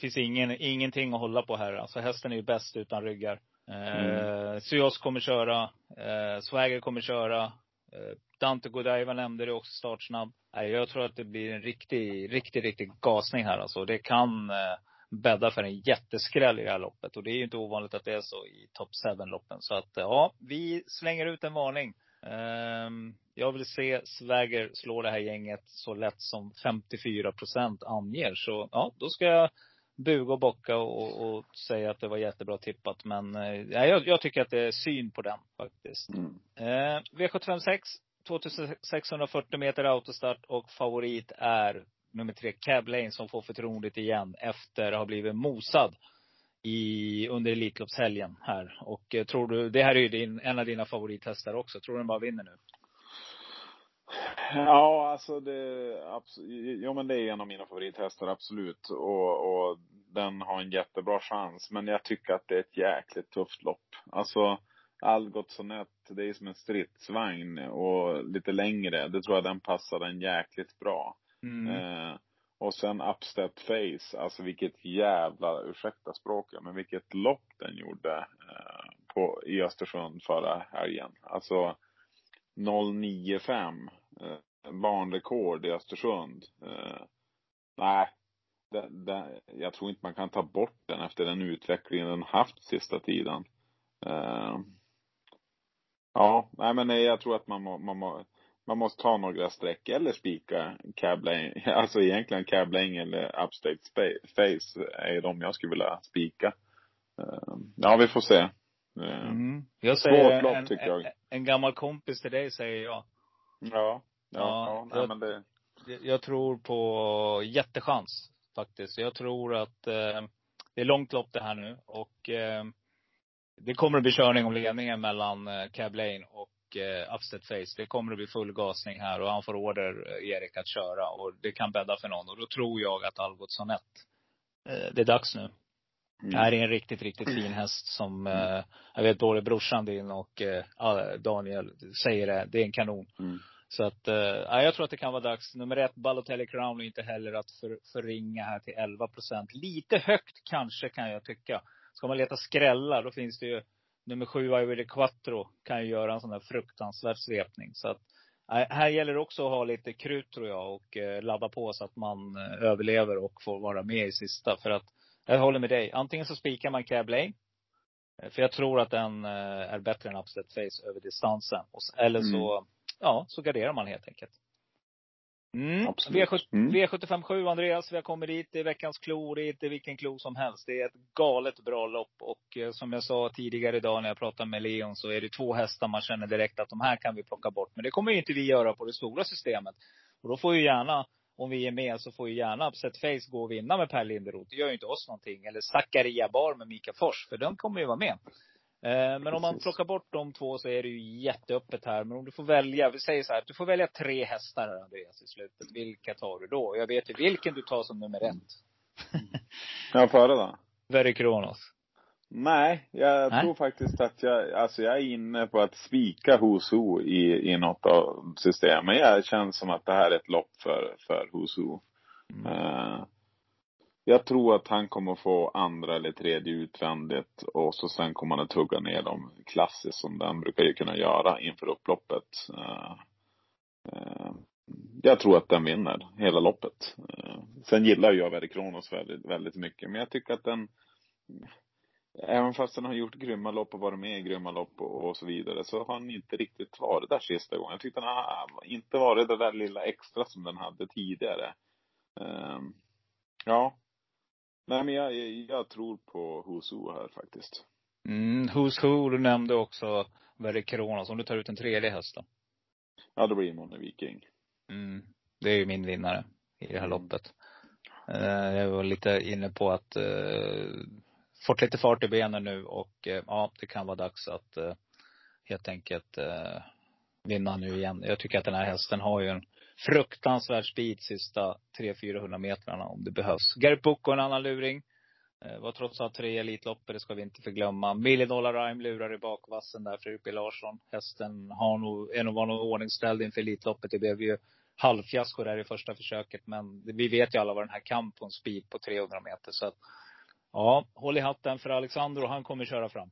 Finns ingen, ingenting att hålla på här. Alltså hästen är ju bäst utan ryggar. Eh, mm. Syos kommer köra, eh, Swagger kommer köra. Eh, Dante Godiva nämnde det också startsnabb. Nej, jag tror att det blir en riktig, riktig, riktig gasning här alltså. Det kan eh, bädda för en jätteskräll i det här loppet. Och det är ju inte ovanligt att det är så i top 7-loppen. Så att eh, ja, vi slänger ut en varning. Ehm, jag vill se Swagger slå det här gänget så lätt som 54 procent anger. Så ja, då ska jag buga och bocka och, och, säga att det var jättebra tippat. Men eh, jag, jag, tycker att det är syn på den faktiskt. Mm. Eh, V756, 2640 meter autostart och favorit är nummer tre, Cab Lane som får förtroendet igen efter att ha blivit mosad i, under Elitloppshelgen här. Och eh, tror du, det här är ju din, en av dina favorithästar också. Tror du den bara vinner nu? Ja, alltså det, absolut, jo men det är en av mina favorithästar, absolut. Och, och den har en jättebra chans. Men jag tycker att det är ett jäkligt tufft lopp. Alltså, Algot Sonett, det är som en stridsvagn och lite längre. Det tror jag den passar den jäkligt bra. Mm. Eh, och sen Upstead Face, alltså vilket jävla, ursäkta språket, men vilket lopp den gjorde eh, på, i Östersund förra helgen. Alltså 095 eh, barnrekord i Östersund. Eh, nej, det, det, jag tror inte man kan ta bort den efter den utvecklingen den haft sista tiden. Eh, ja, nej men jag tror att man må, man må, man måste ta några streck eller spika cab lane, alltså egentligen cab lane eller upstate face är de jag skulle vilja spika. Eh, ja, vi får se. Eh, mm. Jag säger lopp, en, tycker jag. En, en, gammal kompis till dig säger jag. Ja. Ja, ja, ja jag, men det. Jag tror på jättechans faktiskt. Jag tror att eh, det är långt lopp det här nu och eh, det kommer att bli körning om ledningen mellan eh, Cab Lane och eh, Upstead Face. Det kommer att bli full gasning här och han får order, eh, Erik, att köra. Och det kan bädda för någon. Och då tror jag att Algotsson 1, eh, det är dags nu. Mm. Det här är en riktigt, riktigt fin häst som, eh, jag vet både brorsan din och eh, Daniel säger det, det är en kanon. Mm. Så att, eh, jag tror att det kan vara dags. Nummer ett, Balotelli Crown och inte heller att för, förringa här till 11 procent. Lite högt kanske kan jag tycka. Ska man leta skrällar då finns det ju nummer sju, Ivory Quattro, kan ju göra en sån där fruktansvärd svepning. Så att, här gäller det också att ha lite krut tror jag och eh, ladda på så att man eh, överlever och får vara med i sista. För att, jag håller med dig. Antingen så spikar man Cab Lane. Eh, för jag tror att den är bättre än Upset Face över distansen. Eller så, mm. ja, så garderar man helt enkelt. Mm. V7, mm. V757 Andreas, vi har kommit dit. Det är veckans klo. Det är inte vilken klo som helst. Det är ett galet bra lopp. Och eh, som jag sa tidigare idag när jag pratade med Leon så är det två hästar man känner direkt att de här kan vi plocka bort. Men det kommer ju inte vi göra på det stora systemet. Och då får ju gärna, om vi är med, så får ju gärna Upset Face gå och vinna med Per Linderoth. Det gör ju inte oss någonting. Eller Zakaria Bar med Mika Fors. För de kommer ju vara med. Eh, men om man plockar bort de två så är det ju jätteöppet här. Men om du får välja, vi säger så här, du får välja tre hästar här Andreas i slutet. Vilka tar du då? Jag vet ju vilken du tar som nummer ett. Ja, före då? Very Kronos. Nej, jag Nej. tror faktiskt att jag, alltså jag är inne på att spika Hoso i, i något av systemen. Jag känns som att det här är ett lopp för, för Hoso. Mm. Uh, jag tror att han kommer få andra eller tredje utvändigt och så sen kommer han att tugga ner dem klassiskt som den brukar ju kunna göra inför upploppet. Uh, uh, jag tror att den vinner hela loppet. Sen gillar jag Verre Kronos väldigt, väldigt mycket, men jag tycker att den Även fast den har gjort grymma lopp och varit med i grymma lopp och, och så vidare så har han inte riktigt varit där sista gången. Jag tyckte den har inte varit det där lilla extra som den hade tidigare. ja, Nej men jag, jag tror på Who's Who här faktiskt. Mm, Who's Who, du nämnde också Verre Kronos. Om du tar ut en tredje häst då? Ja, då blir det Monne Viking. Mm. Det är ju min vinnare i det här mm. loppet. Uh, jag var lite inne på att uh, fått lite fart i benen nu och eh, ja, det kan vara dags att eh, helt enkelt eh, vinna nu igen. Jag tycker att den här hästen har ju en fruktansvärd speed sista 300-400 metrarna om det behövs. Gary Bocco en annan luring. Var trots allt tre Elitloppet, det ska vi inte förglömma. Million Dollar Rhyme lurar i bakvassen där för Uppe Larsson. Hästen har nog, är nog var nog ordningsställd inför Elitloppet. Det blev ju halvfiasko där i första försöket. Men vi vet ju alla vad den här kan på en speed på 300 meter. Så att, ja, håll i hatten för Alexander och han kommer köra fram.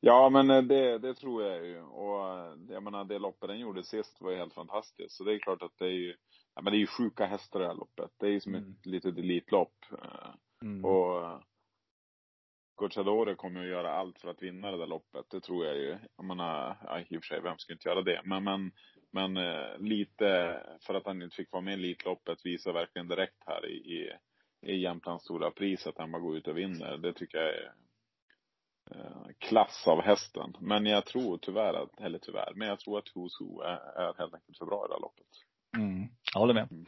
Ja, men eh, det, det tror jag ju. Och eh, jag menar, det loppet den gjorde sist var ju helt fantastiskt. Så det är klart att det är ju, ja men det är ju sjuka hästar det här loppet. Det är ju som mm. ett litet elitlopp. Eh, mm. Och Gocciadore kommer ju att göra allt för att vinna det där loppet. Det tror jag ju. Jag menar, ja, i och för sig, vem skulle inte göra det? Men, men, men lite för att han inte fick vara med i Elitloppet visar verkligen direkt här i, i, i Jämtlands stora pris att han bara går ut och vinner. Det tycker jag är Eh, klass av hästen. Men jag tror tyvärr, att, eller tyvärr, men jag tror att Who's Who är, är helt enkelt för bra i det här loppet. Mm, jag håller med. Mm.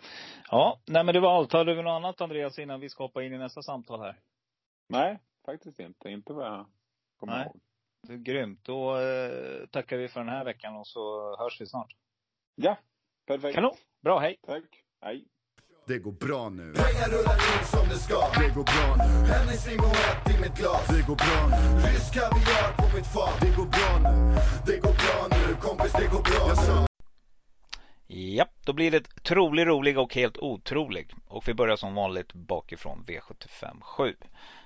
Ja, nej men det var allt. Har du något annat Andreas innan vi ska hoppa in i nästa samtal här? Nej, faktiskt inte. Inte vad jag kommer nej. ihåg. Det är grymt. Då eh, tackar vi för den här veckan och så hörs vi snart. Ja, perfekt. Kanon. Bra, hej. Tack. Hej. Det går bra nu. Pengar rullar in som det ska. Det går bra nu. Hennes limoett i mitt glas. Det går bra nu. Rysk kaviar på mitt fat. Det går bra nu. Det går bra nu. Kompis, det går bra nu. Ja, då blir det trolig, rolig och helt otrolig. Och vi börjar som vanligt bakifrån V75 7.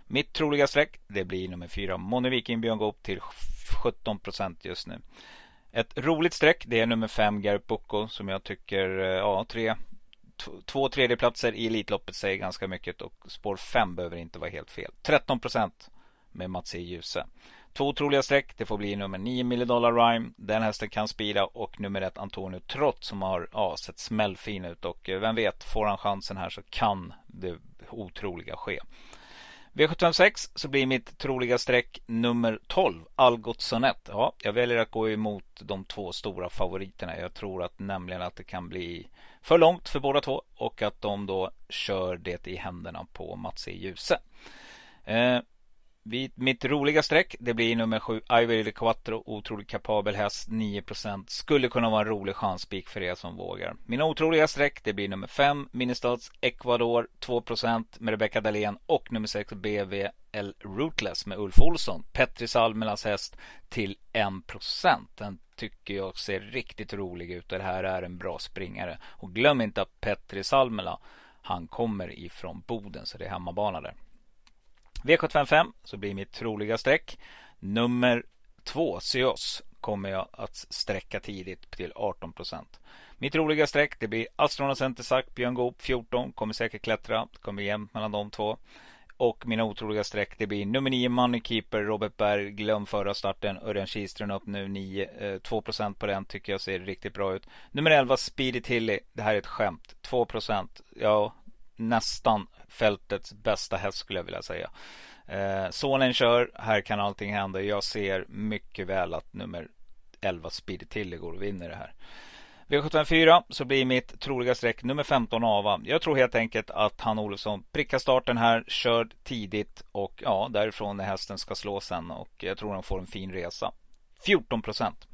Mitt troliga streck, det blir nummer 4 Money Viking Björn Goop till 17% just nu. Ett roligt streck, det är nummer 5 Garp Bocco som jag tycker, eh, ja, tre två tredjeplatser i Elitloppet säger ganska mycket och spår 5 behöver inte vara helt fel. 13 procent med Mats E. Djuse. Två otroliga streck. Det får bli nummer 9 Million Rhyme. Den hästen kan spira och nummer ett Antonio Trott som har ja, sett smällfin ut och eh, vem vet, får han chansen här så kan det otroliga ske. V756 så blir mitt troliga streck nummer 12, Algot Sonett. Ja, jag väljer att gå emot de två stora favoriterna. Jag tror att nämligen att det kan bli för långt för båda två och att de då kör det i händerna på Mats E. Djuse. Eh, mitt roliga streck det blir nummer 7 Ivory Quattro Otroligt kapabel häst 9% Skulle kunna vara en rolig chanspik för er som vågar. Mina otroliga streck det blir nummer 5 Ministads Ecuador 2% med Rebecca Dahlén och nummer 6 BVL Rootless med Ulf Olsson. Petri Salmelas häst till 1% Den tycker jag ser riktigt rolig ut. Och det här är en bra springare. Och glöm inte att Petri Salmela han kommer ifrån Boden så det är hemmabana där. V755 så blir mitt troliga streck nummer 2, Seos, kommer jag att sträcka tidigt till 18% Mitt roliga streck det blir Astrona Centersack Björn Goop 14 kommer säkert klättra. Det kommer jämnt mellan de två. Och mina otroliga streck det blir nummer 9 Moneykeeper Robert Berg Glöm förra starten Örjan Kihlström upp nu 9, eh, 2% på den tycker jag ser riktigt bra ut. Nummer 11 Speedy Tilly Det här är ett skämt 2% Ja nästan fältets bästa häst skulle jag vilja säga. Eh, sonen kör, här kan allting hända. Jag ser mycket väl att nummer 11 Speedy Tilly går och vinner det här. V754 så blir mitt troliga streck nummer 15 Ava. Jag tror helt enkelt att han Olofsson prickar starten här, kör tidigt och ja, därifrån när hästen ska slå sen och jag tror han får en fin resa. 14 procent.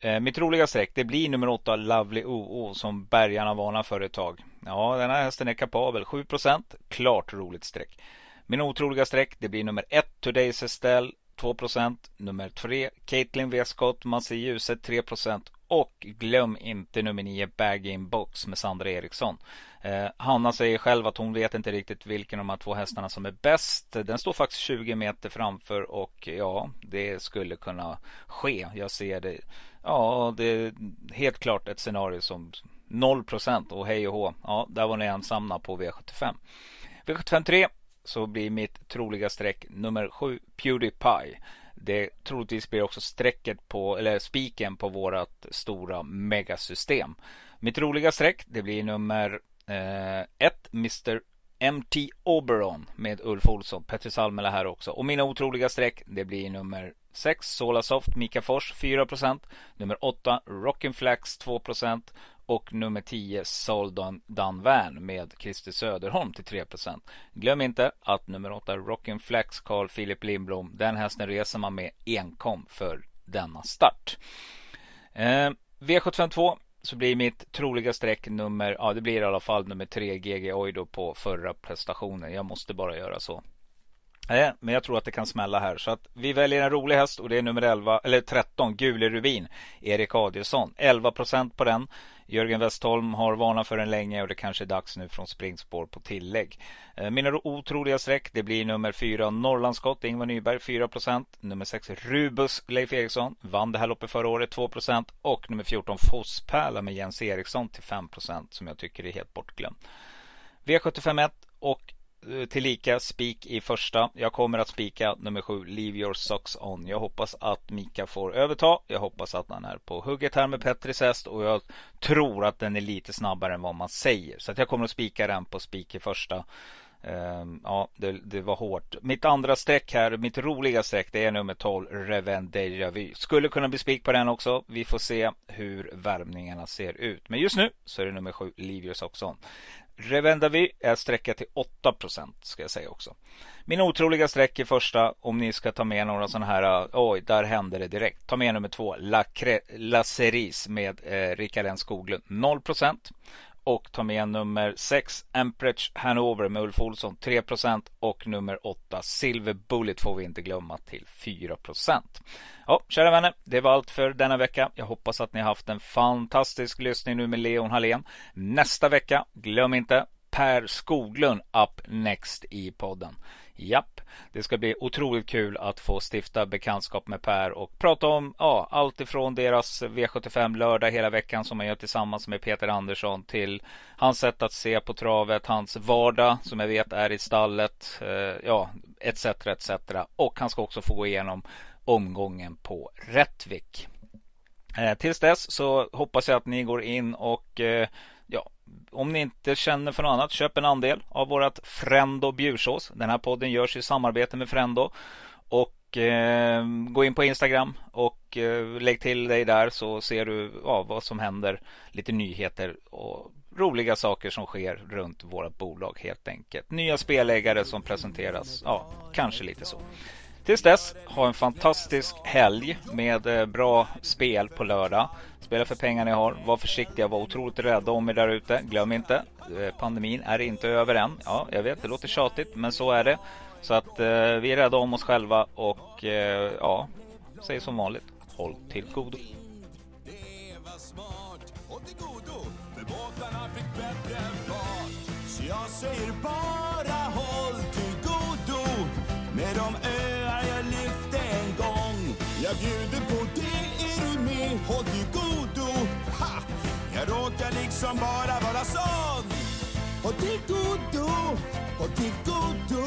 Eh, mitt roliga streck det blir nummer 8 Lovely OO som bärgarna varnar för ett tag. Ja, den här hästen är kapabel. 7% Klart roligt streck. Min otroliga streck det blir nummer 1 Today's Estelle 2% Nummer 3 Caitlin V. Scott Man ser ljuset 3% och glöm inte nummer 9 Bag In Box med Sandra Eriksson. Eh, Hanna säger själv att hon vet inte riktigt vilken av de här två hästarna som är bäst. Den står faktiskt 20 meter framför och ja, det skulle kunna ske. Jag ser det. Ja, det är helt klart ett scenario som 0% och hej och hå. Ja, där var ni ensamma på V75. V75 3 så blir mitt troliga streck nummer 7 Pewdiepie. Det troligtvis blir också strecket på, eller spiken på vårat stora megasystem. Mitt roliga streck det blir nummer 1 eh, Mr MT Oberon med Ulf Olsson. Petter Salmela här också. Och mina otroliga streck det blir nummer 6 Solasoft Mika Fors 4 Nummer 8 Rockin Flax 2% och nummer 10 Soldan Danvern med Christer Söderholm till 3% Glöm inte att nummer 8 Rockin Flax Carl Philip Lindblom den hästen reser man med enkom för denna start. Eh, V752 så blir mitt troliga streck nummer, ja det blir i alla fall nummer 3 GG Oido på förra prestationen. Jag måste bara göra så. Nej, men jag tror att det kan smälla här. Så att vi väljer en rolig häst och det är nummer 11, eller 13, Gule Rubin, Erik Adielsson. 11% på den. Jörgen Westholm har varnat för den länge och det kanske är dags nu från springspår på tillägg. Eh, mina otroliga streck det blir nummer 4 Norrlandsskott Ingvar Nyberg 4 procent. Nummer 6 Rubus Leif Eriksson vann det här loppet förra året 2 procent. och nummer 14 Fosspärla med Jens Eriksson till 5 procent som jag tycker är helt bortglömd. V751 och Eh, tillika spik i första. Jag kommer att spika nummer sju, Leave your socks on. Jag hoppas att Mika får överta. Jag hoppas att han är på hugget här med Petris häst och jag tror att den är lite snabbare än vad man säger. Så att jag kommer att spika den på spik i första. Um, ja, det, det, var hårt. Mitt andra streck här, mitt roliga streck, det är nummer 12, Reven Deja Vu. Skulle kunna bli spik på den också. Vi får se hur värmningarna ser ut. Men just nu så är det nummer 7, Leave your on. Revendavi är sträckat till 8% ska jag säga också. Min otroliga streck i första, om ni ska ta med några sådana här, eh, oj, där hände det direkt. Ta med nummer två, La, La Cerise med eh, Rickard N Skoglund, 0 och ta med nummer 6 Amperage Hanover med Ulf Olsson 3% och nummer 8 Silver Bullet får vi inte glömma till 4 Ja, kära vänner, det var allt för denna vecka. Jag hoppas att ni har haft en fantastisk lyssning nu med Leon Hallén. Nästa vecka, glöm inte Per Skoglund up next i podden. Japp, det ska bli otroligt kul att få stifta bekantskap med Per och prata om ja, allt ifrån deras V75 lördag hela veckan som man gör tillsammans med Peter Andersson till hans sätt att se på travet, hans vardag som jag vet är i stallet. Eh, ja, etc. etc. Och han ska också få gå igenom omgången på Rättvik. Eh, tills dess så hoppas jag att ni går in och eh, om ni inte känner för något annat, köp en andel av vårat Frendo bjursås. Den här podden görs i samarbete med Frendo. Och eh, gå in på Instagram och eh, lägg till dig där så ser du ja, vad som händer. Lite nyheter och roliga saker som sker runt våra bolag helt enkelt. Nya spelägare som presenteras. Ja, kanske lite så. Tills dess, ha en fantastisk helg med eh, bra spel på lördag. Spela för pengar ni har. Var försiktiga, var otroligt rädda om er där ute. Glöm inte, eh, pandemin är inte över än. Ja, jag vet, det låter tjatigt, men så är det. Så att eh, vi är rädda om oss själva och eh, ja, säg som vanligt, håll till godo. jag säger bara håll till godo med de öar jag lyfte en gång. Jag bjuder råkar liksom bara vara sån. Håll till godo, håll till godo.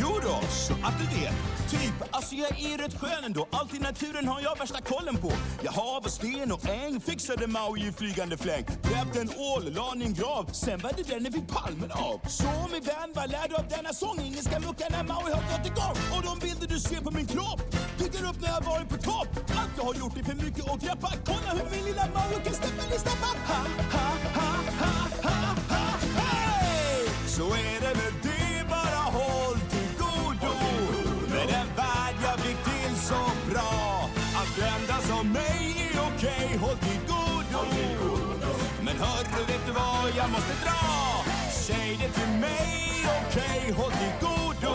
Jo då, så att du vet. Typ, alltså jag är rätt skön ändå. Allt i naturen har jag värsta kollen på. Jag hav och sten och äng, fixade Maui i flygande fläng. Grävde en ål, la en grav, sen var det den vid palmen av. Så min vän, vad lär du av denna sång? Ingen ska mucka när Maui har gått igång. Och de bilder du ser på min kropp dyker upp när jag varit på topp. Allt jag har gjort är för mycket att greppa. Kolla hur min lilla Maui kan steppa, steppa. Ha, ha, ha, ha, ha, ha, hey! Så är det med dig. Som mig är okej, håll till godo. Men hörru, vet du vad jag måste dra? Säg det till mig, okej, håll till godo.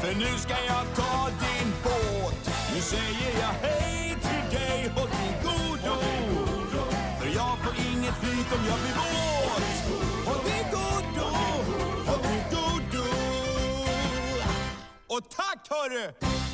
För nu ska jag ta din båt. Nu säger jag hej till dig, håll till godo. För jag får inget flyt om jag blir våt. Håll till godo, håll till godo. Och tack hörru!